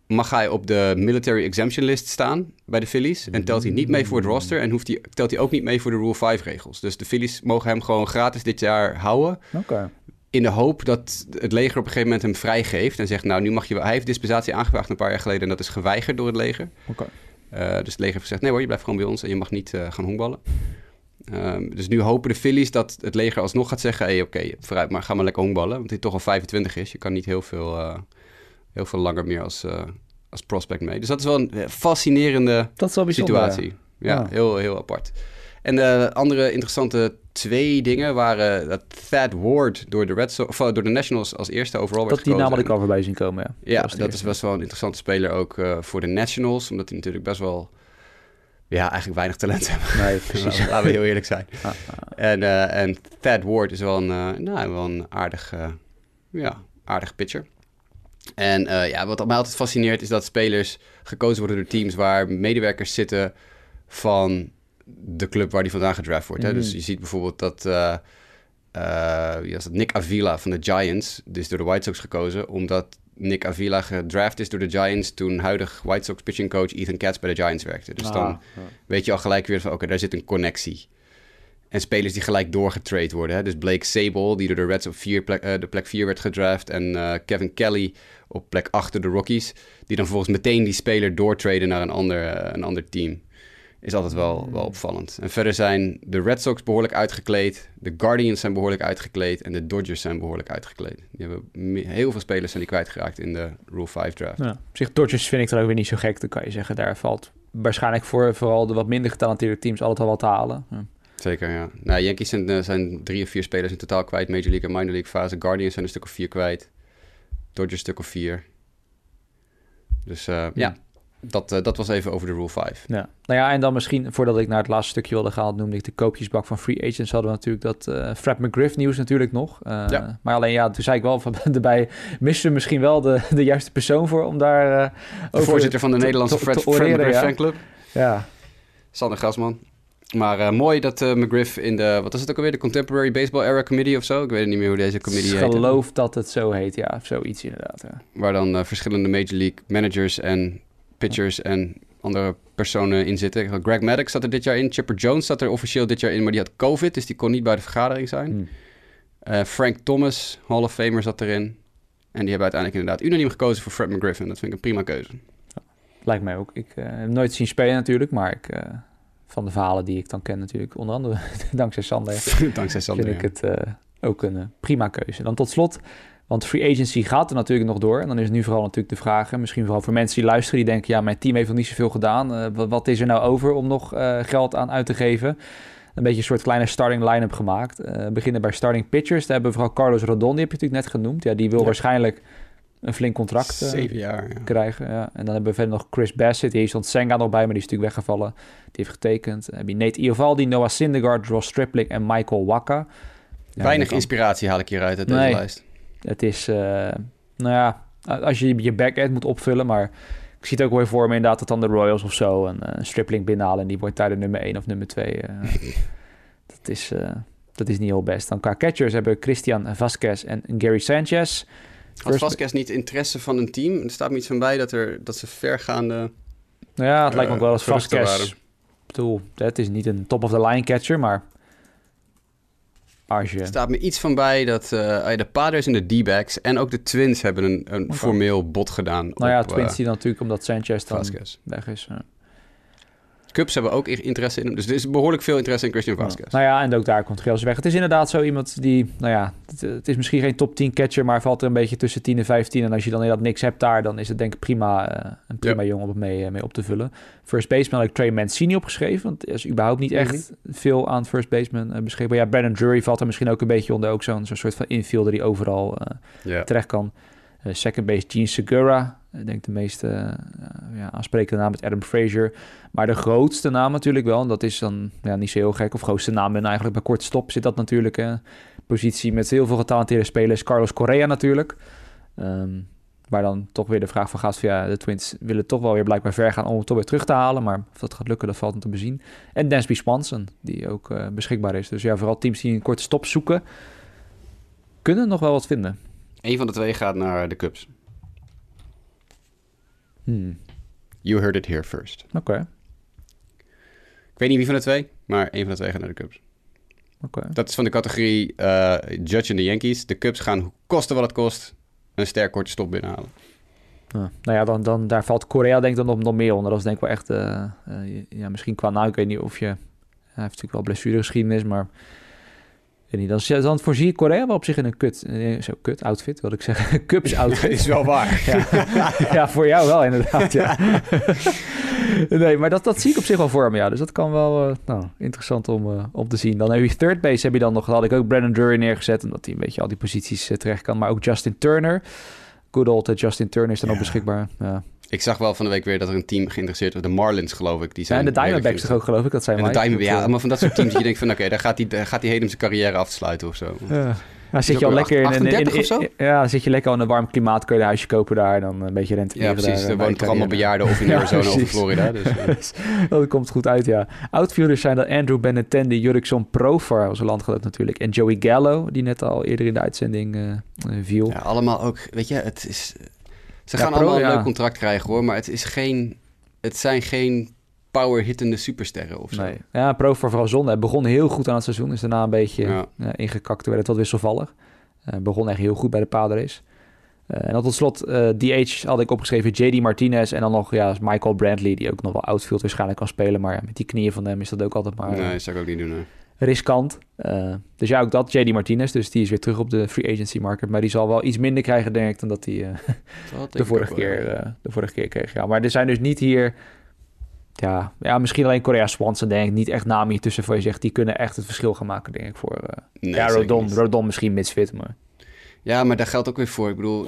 Speaker 2: mag hij op de military exemption list staan bij de Phillies. En telt hij niet mee voor het roster... en hoeft hij, telt hij ook niet mee voor de Rule 5 regels. Dus de Phillies mogen hem gewoon gratis dit jaar houden in de hoop dat het leger op een gegeven moment hem vrijgeeft en zegt, nou, nu mag je wel... Hij heeft dispensatie aangevraagd een paar jaar geleden en dat is geweigerd door het leger.
Speaker 1: Oké.
Speaker 2: Eh, dus het leger heeft gezegd, nee hoor, je blijft gewoon bij ons en je mag niet eh, gaan honkballen. Ehm, dus nu hopen de Phillies dat het leger alsnog gaat zeggen, hey, oké, vooruit, maar ga maar lekker honkballen. Want hij toch al 25 is, je kan niet heel veel, eh, heel veel langer meer als, als prospect mee. Dus dat is wel een fascinerende
Speaker 1: Dat is wel
Speaker 2: situatie. Ja,
Speaker 1: Ja.
Speaker 2: Heel, heel apart. En de andere interessante twee dingen waren dat Thad Ward door de, Red of, eh, door de Nationals als eerste overal werd
Speaker 1: Dat die naam had
Speaker 2: gekozen.
Speaker 1: ik al voorbij zien komen, ja.
Speaker 2: Ja, dat is best wel een interessante speler ook eh, voor de Nationals. Omdat die natuurlijk best wel, ja, eigenlijk weinig talent hebben.
Speaker 1: Nee, precies.
Speaker 2: Laten we heel eerlijk zijn.
Speaker 1: Ah, ah.
Speaker 2: En, eh, en Thad Ward is wel een, nou, wel een aardig, ja, aardig pitcher. En ja, wat mij altijd fascineert is dat spelers gekozen worden door teams waar medewerkers zitten van de club waar die vandaan gedraft wordt. Hè?
Speaker 1: Mhm.
Speaker 2: Dus je ziet bijvoorbeeld dat, wie was dat? Nick Avila van de Giants, dus door de White Sox gekozen, omdat Nick Avila gedraft is door de Giants toen huidig White Sox pitching coach Ethan Katz bij de Giants werkte. Dus
Speaker 1: Ah,
Speaker 2: dan
Speaker 1: ja.
Speaker 2: weet je al gelijk weer van, oké, daar zit een connectie. En spelers die gelijk doorgetrade worden. Hè? Dus Blake Sable, die door de Reds op vier plek, eh, de plek 4 werd gedraft. En Kevin Kelly op plek 8 door de Rockies. Die dan vervolgens meteen die speler doortraden naar een ander, een ander team. Is altijd wel, wel opvallend. En verder zijn de Red Sox behoorlijk uitgekleed. De Guardians zijn behoorlijk uitgekleed. En de Dodgers zijn behoorlijk uitgekleed. Die hebben heel veel spelers zijn die kwijtgeraakt in de Rule 5 draft.
Speaker 1: Ja. Op zich, Dodgers vind ik er ook weer niet zo gek. Dan kan je zeggen, daar valt waarschijnlijk voor vooral de wat minder getalenteerde teams altijd wel wat te halen. Ja.
Speaker 2: Zeker, ja. Nou, Yankees zijn, eh, zijn drie of vier spelers in totaal kwijt. Major League en minor league fase. Guardians zijn een stuk of vier kwijt. Dodgers een stuk of vier. Dus eh, ja, dat, eh, dat was even over de Rule 5.
Speaker 1: Ja. Nou ja, en dan misschien, voordat ik naar het laatste stukje wilde gaan, noemde ik de koopjesbak van Free Agents. Hadden we natuurlijk dat eh Fred McGriff nieuws natuurlijk nog. Eh,
Speaker 2: Ja.
Speaker 1: Maar alleen ja, toen zei ik wel van erbij, missen we misschien wel de, de juiste persoon voor om daar
Speaker 2: De voorzitter van de
Speaker 1: te-
Speaker 2: Nederlandse
Speaker 1: te-
Speaker 2: Fred,
Speaker 1: te
Speaker 2: Fred McGriff
Speaker 1: ja.
Speaker 2: fanclub.
Speaker 1: Ja,
Speaker 2: Sander Grasman. Maar mooi dat McGriff in de, wat is het ook alweer, de Contemporary Baseball Era Committee of zo? Ik weet niet meer hoe deze committee
Speaker 1: ik
Speaker 2: heet.
Speaker 1: geloof dat het zo heet, ja, of zoiets inderdaad. Ja.
Speaker 2: Waar dan verschillende Major League managers en pitchers en andere personen in zitten. Greg Maddox zat er dit jaar in. Chipper Jones zat er officieel dit jaar in, maar die had COVID, dus die kon niet bij de vergadering zijn.
Speaker 1: Hm.
Speaker 2: Eh, Frank Thomas, Hall of Famer, zat erin. En die hebben uiteindelijk inderdaad unaniem gekozen voor Fred McGriff. En dat vind ik een prima keuze.
Speaker 1: Lijkt mij ook. Ik eh, heb nooit zien spelen natuurlijk, maar ik, eh, van de verhalen die ik dan ken natuurlijk, onder andere dankzij Sander,
Speaker 2: Dankzij Sander.
Speaker 1: vind ik het ook een prima keuze. Dan tot slot, want free agency gaat er natuurlijk nog door. En dan is nu vooral natuurlijk de vraag, misschien vooral voor mensen die luisteren, die denken, ja, mijn team heeft nog niet zoveel gedaan. Eh, wat, wat is er nou over om nog eh, geld aan uit te geven? Een beetje een soort kleine starting line-up gemaakt. We beginnen bij starting pitchers. Daar hebben we vooral Carlos Rodon, die heb je natuurlijk net genoemd. Ja, die wil
Speaker 2: Ja.
Speaker 1: waarschijnlijk een flink contract
Speaker 2: Zeven jaar, ja.
Speaker 1: krijgen. Ja. En dan hebben we verder nog Chris Bassett. Hier stond Senga nog bij, maar die is natuurlijk weggevallen. Die heeft getekend. Dan heb je Nate Iovaldi, Noah Syndergaard, Ross Stripling en Michael Waka. Ja,
Speaker 2: Weinig inspiratie haal ik hieruit uit deze
Speaker 1: Nee.
Speaker 2: lijst.
Speaker 1: Het is, eh, nou ja, als je je back-end moet opvullen, maar ik zie het ook wel weer voor me inderdaad dat dan de Royals of zo een, eh, een Stripling binnenhalen en die wordt daar de nummer 1 of nummer 2. dat, is, eh, dat is niet heel best. Dan qua catchers hebben we Christian Vasquez en Gary Sanchez.
Speaker 2: Had Vasquez niet interesse van een team? Er staat me iets van bij dat, er, dat ze vergaande...
Speaker 1: Nou ja, het lijkt me ook wel als
Speaker 2: Eh,
Speaker 1: Vasquez. Ik bedoel, het is niet een top-of-the-line catcher, maar
Speaker 2: Er staat me iets van bij dat eh, de Padres en de D-backs en ook de Twins hebben een, een formeel bod gedaan.
Speaker 1: Nou ja, Twins
Speaker 2: eh,
Speaker 1: die dan natuurlijk omdat Sanchez dan
Speaker 2: Vasquez.
Speaker 1: weg is. ja.
Speaker 2: Cubs hebben ook interesse in hem. Dus er is behoorlijk veel interesse in Christian Vasquez.
Speaker 1: Nou ja, en ook daar komt Gels weg. Het is inderdaad zo iemand die, nou ja, het, het is misschien geen top 10 catcher, maar valt er een beetje tussen 10 en 15. En als je dan inderdaad niks hebt daar, dan is het denk ik prima, eh, een prima jongen om het mee, eh, mee op te vullen. First baseman had ik Trey Mancini opgeschreven, want er is überhaupt niet echt veel aan first baseman eh, beschikbaar. Ja, Brandon Drury valt er misschien ook een beetje onder, ook zo'n soort van infielder die overal eh, terecht kan. Second base Gene Segura. Ik denk de meest eh, ja, aansprekende naam is Adam Frazier. Maar de grootste naam natuurlijk wel. En dat is dan ja, niet zo heel gek. Of grootste naam en eigenlijk bij korte stop zit dat natuurlijk. eh positie met heel veel getalenteerde spelers. Carlos Correa natuurlijk. Ehm, waar dan toch weer de vraag van gaat van ja, de Twins willen toch wel weer blijkbaar ver gaan om het toch weer terug te halen. Maar of dat gaat lukken, dat valt om te bezien. En Dansby Swanson, die ook eh, beschikbaar is. Dus ja, vooral teams die een korte stop zoeken, kunnen nog wel wat vinden.
Speaker 2: Eén van de twee gaat naar de Cubs.
Speaker 1: Hmm.
Speaker 2: You heard it here first.
Speaker 1: Oké,
Speaker 2: Ik weet niet wie van de twee, maar één van de twee gaat naar de Cubs.
Speaker 1: oké.
Speaker 2: Dat is van de categorie eh, Judge en de Yankees. De Cubs gaan kosten wat het kost een sterk korte stop binnenhalen.
Speaker 1: Ja, nou ja, dan, dan, daar valt Korea denk ik dan nog, nog meer onder. Dat is denk ik wel echt, eh, eh, ja, misschien qua nou, ik weet niet of je, hij heeft natuurlijk wel blessuregeschiedenis, maar weet niet, dan, dan voorzie ik Korea wel op zich in een kut, eh, zo kut outfit, wilde ik zeggen, Cubs outfit.
Speaker 2: is wel waar.
Speaker 1: ja. ja, voor jou wel inderdaad, ja. nee, maar dat, dat zie ik op zich wel voor me, ja. Dus dat kan wel eh, nou, interessant om, om te zien. Dan heb je third base, heb je dan nog, had ik ook Brandon Drury neergezet, omdat hij een beetje al die posities terecht kan. Maar ook Justin Turner. Good old Justin Turner is dan ook beschikbaar. Ja.
Speaker 2: Ik zag wel van de week weer dat er een team geïnteresseerd was. De Marlins, geloof ik. Die
Speaker 1: Ja,
Speaker 2: zijn
Speaker 1: en de Diamondbacks toch ook, geloof ik. Dat zijn
Speaker 2: En de
Speaker 1: Dat,
Speaker 2: ja,
Speaker 1: eh,
Speaker 2: maar van dat soort teams dat je denkt van... Oké, daar gaat hij daar gaat hij heen om zijn carrière af te sluiten of zo.
Speaker 1: Ja. Nou, zit je al lekker in, een- in,
Speaker 2: 38
Speaker 1: in,
Speaker 2: of zo?
Speaker 1: Ja, zit je lekker in een warm klimaat. Kun je een huisje kopen daar en dan een beetje rente.
Speaker 2: Ja, precies. Er wonen toch allemaal bejaarden of in
Speaker 1: Ja,
Speaker 2: Arizona of in. Florida. Dus, eh,
Speaker 1: dat komt goed uit, ja. Outfielders zijn dan Andrew Benintendi, Jurickson Profar, onze landgenoot natuurlijk. En Joey Gallo, die net al eerder in de uitzending eh, eh, viel.
Speaker 2: ja, allemaal ook... Weet je, het is... Ze
Speaker 1: Ja,
Speaker 2: gaan
Speaker 1: pro,
Speaker 2: allemaal een leuk contract krijgen hoor. Maar het, is geen, het zijn geen power-hittende supersterren of zo.
Speaker 1: Nee. Ja, Profar vooral zonde. Hij begon heel goed aan het seizoen. Is daarna een beetje
Speaker 2: ja.
Speaker 1: ingekakt. Werd het wat wisselvallig. Eh, begon echt heel goed bij de Padres. Eh en dan tot slot, eh, DH had ik opgeschreven JD Martinez. En dan nog ja, Michael Brantley, die ook nog wel outfield waarschijnlijk kan spelen. Maar ja, met die knieën van hem is dat ook altijd maar
Speaker 2: Nee,
Speaker 1: eh,
Speaker 2: dat zou ik ook niet doen. nee.
Speaker 1: Riskant. Eh, dus ja, ook dat, JD Martinez. Dus die is weer terug op de free agency market. Maar die zal wel iets minder krijgen, denk ik, dan dat hij eh, de, vorige keer, eh, de vorige keer kreeg. Ja, maar er zijn dus niet hier... Ja, ja misschien alleen Korea Swanson, denk ik. Niet echt namen hier tussen voor je zegt... die kunnen echt het verschil gaan maken, denk ik, voor...
Speaker 2: Nee,
Speaker 1: ja, Rodon. Rodon misschien misfit, maar...
Speaker 2: Ja, maar daar geldt ook weer voor. Ik bedoel,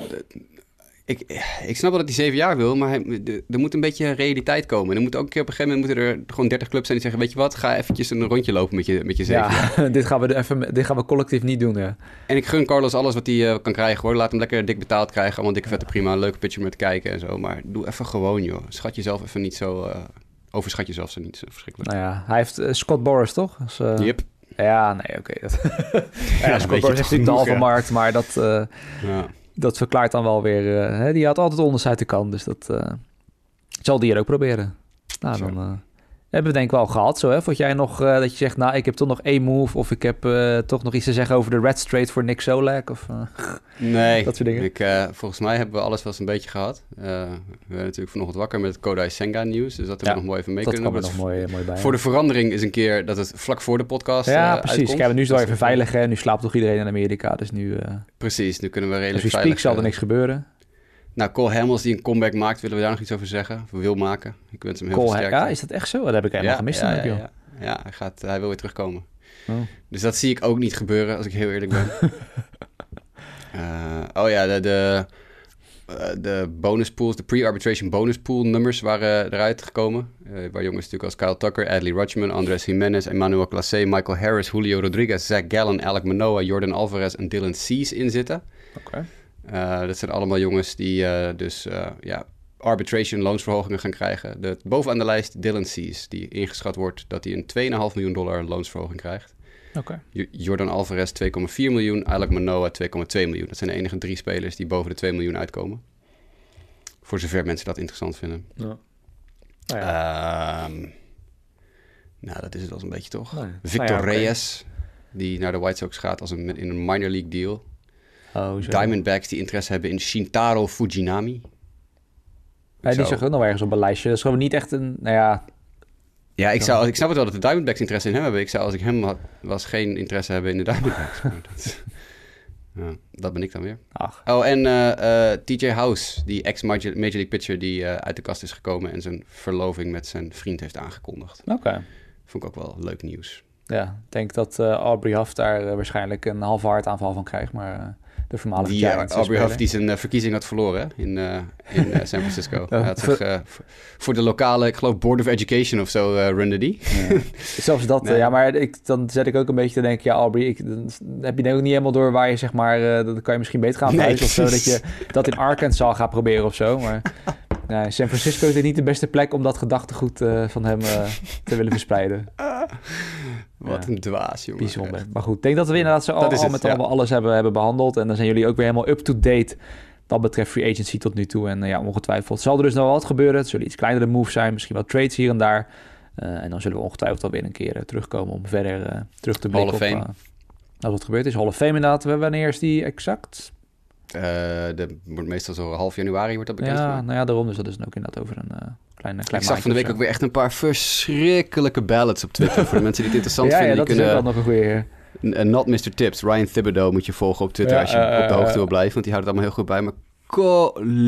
Speaker 2: ik, ik snap wel dat hij zeven jaar wil, maar hij, de- er moet een beetje realiteit komen. En er moet ook een keer op een gegeven moment moeten er gewoon 30 clubs zijn die zeggen: Weet je wat, ga eventjes een rondje lopen met je, met je zeven jaar.
Speaker 1: Ja, dit gaan, we er even, dit gaan we collectief niet doen, ja.
Speaker 2: En ik gun Carlos alles wat hij eh, kan krijgen hoor. Laat hem lekker dik betaald krijgen. Allemaal dikke vette prima. Leuke pitcher met kijken en zo. Maar doe even gewoon, joh. Schat jezelf even niet zo. eh, overschat jezelf zo niet zo verschrikkelijk.
Speaker 1: Nou ja, hij heeft eh, Scott Boris, toch? Eh,
Speaker 2: Yep.
Speaker 1: Ja, nee, oké. ja, Scott Boris heeft natuurlijk de halve markt, maar dat...
Speaker 2: Ja.
Speaker 1: Dat verklaart dan wel weer... eh, hè, die had altijd onderste uit de kant, dus dat eh, zal die er ook proberen. Nou,
Speaker 2: Zo.
Speaker 1: dan eh, hebben we denk ik wel gehad zo, hè? Vond jij nog eh, dat je zegt, nou, ik heb toch nog één move... of ik heb eh, toch nog iets te zeggen over de Red Straight voor Nick Solak? Of, eh,
Speaker 2: Nee,
Speaker 1: Dat soort dingen.
Speaker 2: Ik, volgens mij hebben we alles wel eens een beetje gehad. Eh, we werden natuurlijk vanochtend wakker met het Kodai Senga nieuws. Dus dat hebben
Speaker 1: Ja,
Speaker 2: we nog mooi even mee
Speaker 1: dat
Speaker 2: kunnen
Speaker 1: nog
Speaker 2: Dat is
Speaker 1: mooi, mooi bij.
Speaker 2: Voor de verandering is een keer dat het vlak voor de podcast
Speaker 1: ja, precies.
Speaker 2: uitkomt.
Speaker 1: Kijk, nu
Speaker 2: Dus
Speaker 1: even
Speaker 2: dat-
Speaker 1: veilig, hè? Nu slaapt toch iedereen in Amerika, dus nu...
Speaker 2: Precies, nu kunnen we
Speaker 1: als
Speaker 2: redelijk
Speaker 1: we
Speaker 2: veilig...
Speaker 1: speak zal er niks gebeuren.
Speaker 2: Nou, Cole Hamels die een comeback maakt, willen we daar nog iets over zeggen? Of wil maken? Ik wens hem heel
Speaker 1: Cole,
Speaker 2: veel sterkte.
Speaker 1: ja, is dat echt zo? Dat heb ik helemaal gemist.
Speaker 2: ja, ja, ja. Ja, hij, gaat, hij wil weer terugkomen.
Speaker 1: Oh.
Speaker 2: Dus dat zie ik ook niet gebeuren, als ik heel eerlijk ben. Eh, oh ja, de, de, eh, de bonus pools, de pre-arbitration bonus pool nummers waren eruit gekomen. Eh, waar jongens natuurlijk als Kyle Tucker, Adley Rutschman, Andres Jimenez, Emmanuel Classe, Michael Harris, Julio Rodriguez, Zach Gallen, Alec Manoa, Jordan Alvarez en Dylan Cease in zitten.
Speaker 1: Oké.
Speaker 2: Eh, dat zijn allemaal jongens die eh, dus eh, ja, arbitration loonsverhogingen gaan krijgen. De, bovenaan de lijst Dylan Cease, die ingeschat wordt dat hij een 2,5 miljoen dollar loonsverhoging krijgt. Jordan Alvarez 2,4 miljoen, Alec Manoa 2,2 miljoen. Dat zijn de enige drie spelers die boven de 2 miljoen uitkomen. Voor zover mensen dat interessant vinden.
Speaker 1: Ja. Nou ja.
Speaker 2: Ehm, nou, dat is het wel een beetje toch?
Speaker 1: Nee.
Speaker 2: Victor
Speaker 1: Nou ja.
Speaker 2: Reyes, die naar de White Sox gaat als een, in een minor league deal.
Speaker 1: Oh.
Speaker 2: Diamondbacks die interesse hebben in Shintaro Fujinami.
Speaker 1: Ja, die
Speaker 2: zou-
Speaker 1: zag ook nog ergens op een lijstje. Dat is gewoon niet echt een... Nou ja,
Speaker 2: Ja, ik, zou, ik snap het wel dat de Diamondbacks interesse in hem hebben. Ik zou, als ik hem had, was, geen interesse hebben in de Diamondbacks. Dat, ja, dat ben ik dan weer.
Speaker 1: ach.
Speaker 2: Oh, en eh, eh, TJ House, die ex-Major Major League pitcher die eh, uit de kast is gekomen... en zijn verloving met zijn vriend heeft aangekondigd.
Speaker 1: Oké.
Speaker 2: Vond ik ook wel leuk nieuws.
Speaker 1: Ja, ik denk dat Aubrey Huff daar waarschijnlijk een halve hartaanval van krijgt. Maar de voormalige
Speaker 2: Die, eh,
Speaker 1: Giants,
Speaker 2: Aubrey Huff die zijn eh, verkiezing had verloren hè, in, eh, in San Francisco. Hij had
Speaker 1: voor-
Speaker 2: zich, voor- de lokale, ik geloof Board of Education of zo, runde die.
Speaker 1: Ja. Zelfs dat,
Speaker 2: Nee.
Speaker 1: ja, maar ik, dan zet ik ook een beetje te denken, ja, Aubrey, ik, dan heb je denk ik niet helemaal door waar je, zeg maar, dan kan je misschien beter gaan
Speaker 2: Nee,
Speaker 1: verhuizen of zo, dat je dat in Arkansas gaat proberen of zo. Maar nee, San Francisco is niet de beste plek om dat gedachtegoed van hem te willen verspreiden.
Speaker 2: Wat een dwaas, jongen.
Speaker 1: Bijzonder. Maar goed, ik denk dat we inderdaad zo al,
Speaker 2: Dat
Speaker 1: met
Speaker 2: ja.
Speaker 1: al alles hebben, hebben behandeld. En dan zijn jullie ook weer helemaal up-to-date wat betreft free agency tot nu toe. En eh, ja, ongetwijfeld zal er dus nog wat gebeuren. Het zullen iets kleinere moves zijn, misschien wel trades hier en daar. Eh, en dan zullen we ongetwijfeld alweer een keer eh, terugkomen om verder terug te blikken
Speaker 2: Hall of
Speaker 1: op
Speaker 2: Fame.
Speaker 1: eh, dat wat gebeurd is. Hall of Fame inderdaad. Wanneer is die exact?
Speaker 2: Eh, de, wordt meestal zo half januari wordt dat bekend
Speaker 1: Ja, nou ja, daarom. Dus dat is dan ook inderdaad over een eh kleine, klein
Speaker 2: Ik zag van de week ook weer echt een paar verschrikkelijke ballads op Twitter. voor de mensen die het interessant
Speaker 1: Ja, ja,
Speaker 2: vinden,
Speaker 1: dat
Speaker 2: die
Speaker 1: is wel nog een goede...
Speaker 2: Eh, Not Mr. Tips, Ryan Thibodeau moet je volgen op Twitter
Speaker 1: Ja,
Speaker 2: als je op de hoogte wil blijven. Want die houdt het allemaal heel goed bij. Maar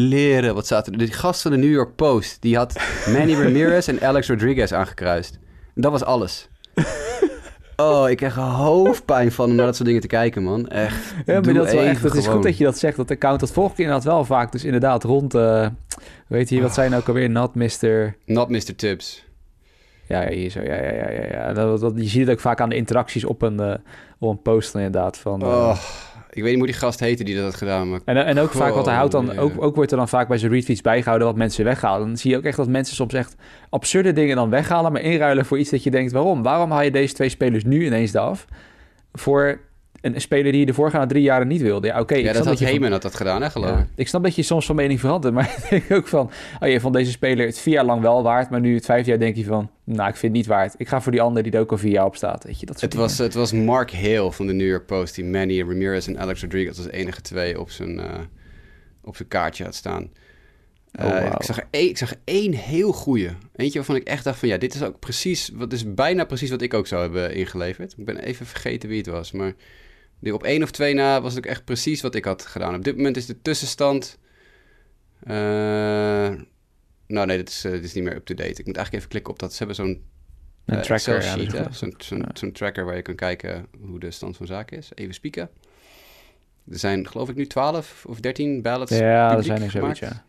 Speaker 2: leren, wat zaten er? Die gast van de New York Post, die had Manny Ramirez en Alex Rodriguez aangekruist. En dat was alles. Oh, ik krijg hoofdpijn van om naar dat soort dingen te kijken, man. Echt.
Speaker 1: Ja, maar dat is echt. Het is goed dat je dat zegt. Dat account dat volg ik inderdaad wel vaak. Dus inderdaad, rond. eh weet je, wat zijn nou ook alweer? Not Mr.
Speaker 2: Not Mr. Tips.
Speaker 1: Ja, ja, hier zo. Ja, ja, ja, ja. Dat, dat, je ziet het ook vaak aan de interacties op een, eh, op een post inderdaad. Van, eh,
Speaker 2: Oh, ik weet niet hoe die gast heette die dat had gedaan, maar...
Speaker 1: En, en ook vaak wat hij houdt dan, ook, ook wordt er dan vaak bij zijn retweets bijgehouden wat mensen weghalen. Dan zie je ook echt dat mensen soms echt absurde dingen dan weghalen, maar inruilen voor iets dat je denkt, waarom? Waarom haal je deze twee spelers nu ineens eraf? Voor een, een speler die je de voorgaande drie jaren niet wilde. Ja, oké.
Speaker 2: Ja, dat had
Speaker 1: van-
Speaker 2: Heyman had dat gedaan, hè, geloof
Speaker 1: ja,
Speaker 2: ik.
Speaker 1: ik snap dat je soms van mening verandert, maar ik denk ook van, oh je vond deze speler het vier jaar lang wel waard, maar nu het vijf jaar denk je van, nou, ik vind het niet waard. Ik ga voor die ander die er ook al vier jaar op staat. Weet je, dat
Speaker 2: Het was,
Speaker 1: dingen.
Speaker 2: het was Mark Hale van de New York Post die Manny Ramirez en Alex Rodriguez als enige twee op zijn, eh, op zijn kaartje had staan.
Speaker 1: Oh,
Speaker 2: Eh, ik, zag één, ik zag één heel goeie. Eentje waarvan ik echt dacht van ja, dit is ook precies, wat is bijna precies wat ik ook zou hebben ingeleverd. Ik ben even vergeten wie het was, maar die op één of twee na was het ook echt precies wat ik had gedaan. Op dit moment is de tussenstand. eh, nou nee, dit is, eh, dit is niet meer up-to-date. Ik moet eigenlijk even klikken op dat. Ze hebben zo'n eh,
Speaker 1: tracker, ja, goed.
Speaker 2: Zo'n
Speaker 1: Ja.
Speaker 2: tracker waar je kan kijken hoe de stand van zaken is. Even spieken. Er zijn geloof ik nu 12 of 13 ballots
Speaker 1: Ja, er zijn er zoiets, ja.
Speaker 2: Dat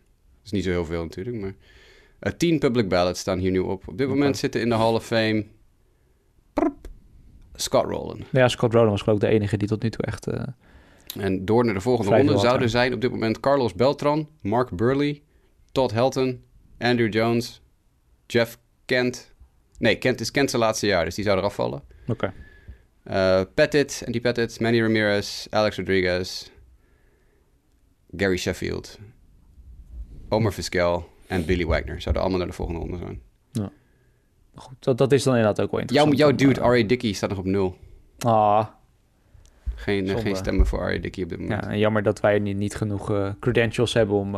Speaker 2: is niet zo heel veel natuurlijk, maar... eh 10 public ballots staan hier nu op. Op dit moment zitten in de Hall of Fame... Scott Rowland.
Speaker 1: Ja, Scott Rowland was geloof ik de enige die tot nu toe echt... eh,
Speaker 2: En door naar de volgende ronde zouden zijn op dit moment Carlos Beltran, Mark Burley, Todd Helton, Andrew Jones, Jeff Kent. Nee, Kent is Kent zijn laatste jaar, dus die zou eraf vallen.
Speaker 1: Oké.
Speaker 2: Eh Pettit, Andy Pettit, Manny Ramirez, Alex Rodriguez, Gary Sheffield, Omer Vizquel en Billy Wagner. Zouden allemaal naar de volgende ronde zijn.
Speaker 1: Goed, dat, dat is dan inderdaad ook wel
Speaker 2: Jouw,
Speaker 1: interessant.
Speaker 2: jouw
Speaker 1: om,
Speaker 2: dude,
Speaker 1: eh,
Speaker 2: R.A. Dickey, staat nog op nul.
Speaker 1: Ah,
Speaker 2: Geen, eh,
Speaker 1: Zonde.
Speaker 2: geen stemmen voor R.A. Dickey op dit moment.
Speaker 1: ja, en jammer dat wij niet, niet genoeg eh, credentials hebben om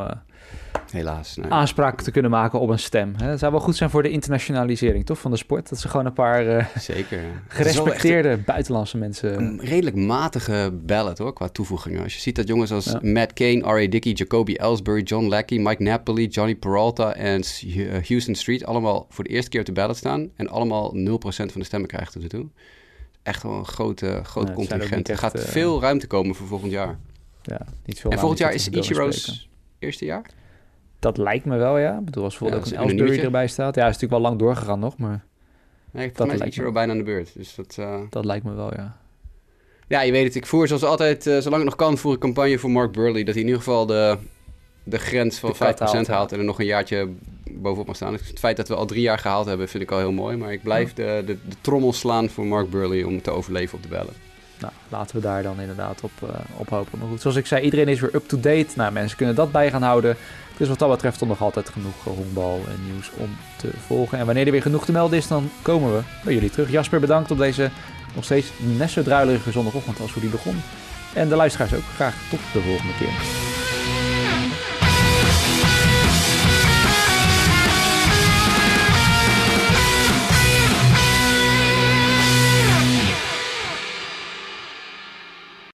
Speaker 2: Helaas. Nee.
Speaker 1: aanspraak te kunnen maken op een stem. Hè? Dat zou wel goed zijn voor de internationalisering, toch, van de sport? Dat ze gewoon een paar eh,
Speaker 2: Zeker. echt
Speaker 1: gerespecteerde buitenlandse mensen...
Speaker 2: Een redelijk matige ballot hoor, qua toevoegingen. Als je ziet dat jongens als
Speaker 1: Ja.
Speaker 2: Matt Kane, R.A. Dickey, Jacoby Ellsbury, John Lackey, Mike Napoli, Johnny Peralta en eh, Houston Street allemaal voor de eerste keer op de ballot staan en allemaal 0% van de stemmen krijgen tot nu toe. Echt wel een grote, groot contingent. Er gaat
Speaker 1: eh,
Speaker 2: veel ruimte komen voor volgend jaar.
Speaker 1: ja, niet veel
Speaker 2: en volgend jaar is. Ichiro's eerste jaar?
Speaker 1: Dat lijkt me wel, ja. Ik bedoel, als bijvoorbeeld
Speaker 2: Ja,
Speaker 1: ook een Ellsbury erbij staat. Ja, is natuurlijk wel lang doorgegaan nog, maar
Speaker 2: Nee,
Speaker 1: Dat
Speaker 2: mij is. Ichiro bijna aan de beurt. Dus dat, eh,
Speaker 1: dat lijkt me wel, ja.
Speaker 2: Ja, je weet het. Ik voer zoals altijd, eh, zolang het nog kan, voer ik campagne voor Mark Burley. Dat hij in ieder geval de, de grens van
Speaker 1: De
Speaker 2: 5%
Speaker 1: kat
Speaker 2: haalt, en er nog een jaartje bovenop mag staan. Dus het feit dat we al drie jaar gehaald hebben, vind ik al heel mooi. Maar ik blijf de, de, de trommel slaan voor Mark Burley om te overleven op de bellen.
Speaker 1: Nou, laten we daar dan inderdaad op, op hopen. Maar goed, zoals ik zei, iedereen is weer up-to-date. Nou, mensen kunnen dat bij gaan houden. Dus wat dat betreft toch nog altijd genoeg eh, honkbal en nieuws om te volgen. En wanneer er weer genoeg te melden is, dan komen we bij jullie terug. Jasper, bedankt op deze nog steeds net zo druilerige zondagochtend als hoe die begon. En de luisteraars ook. Graag tot de volgende keer.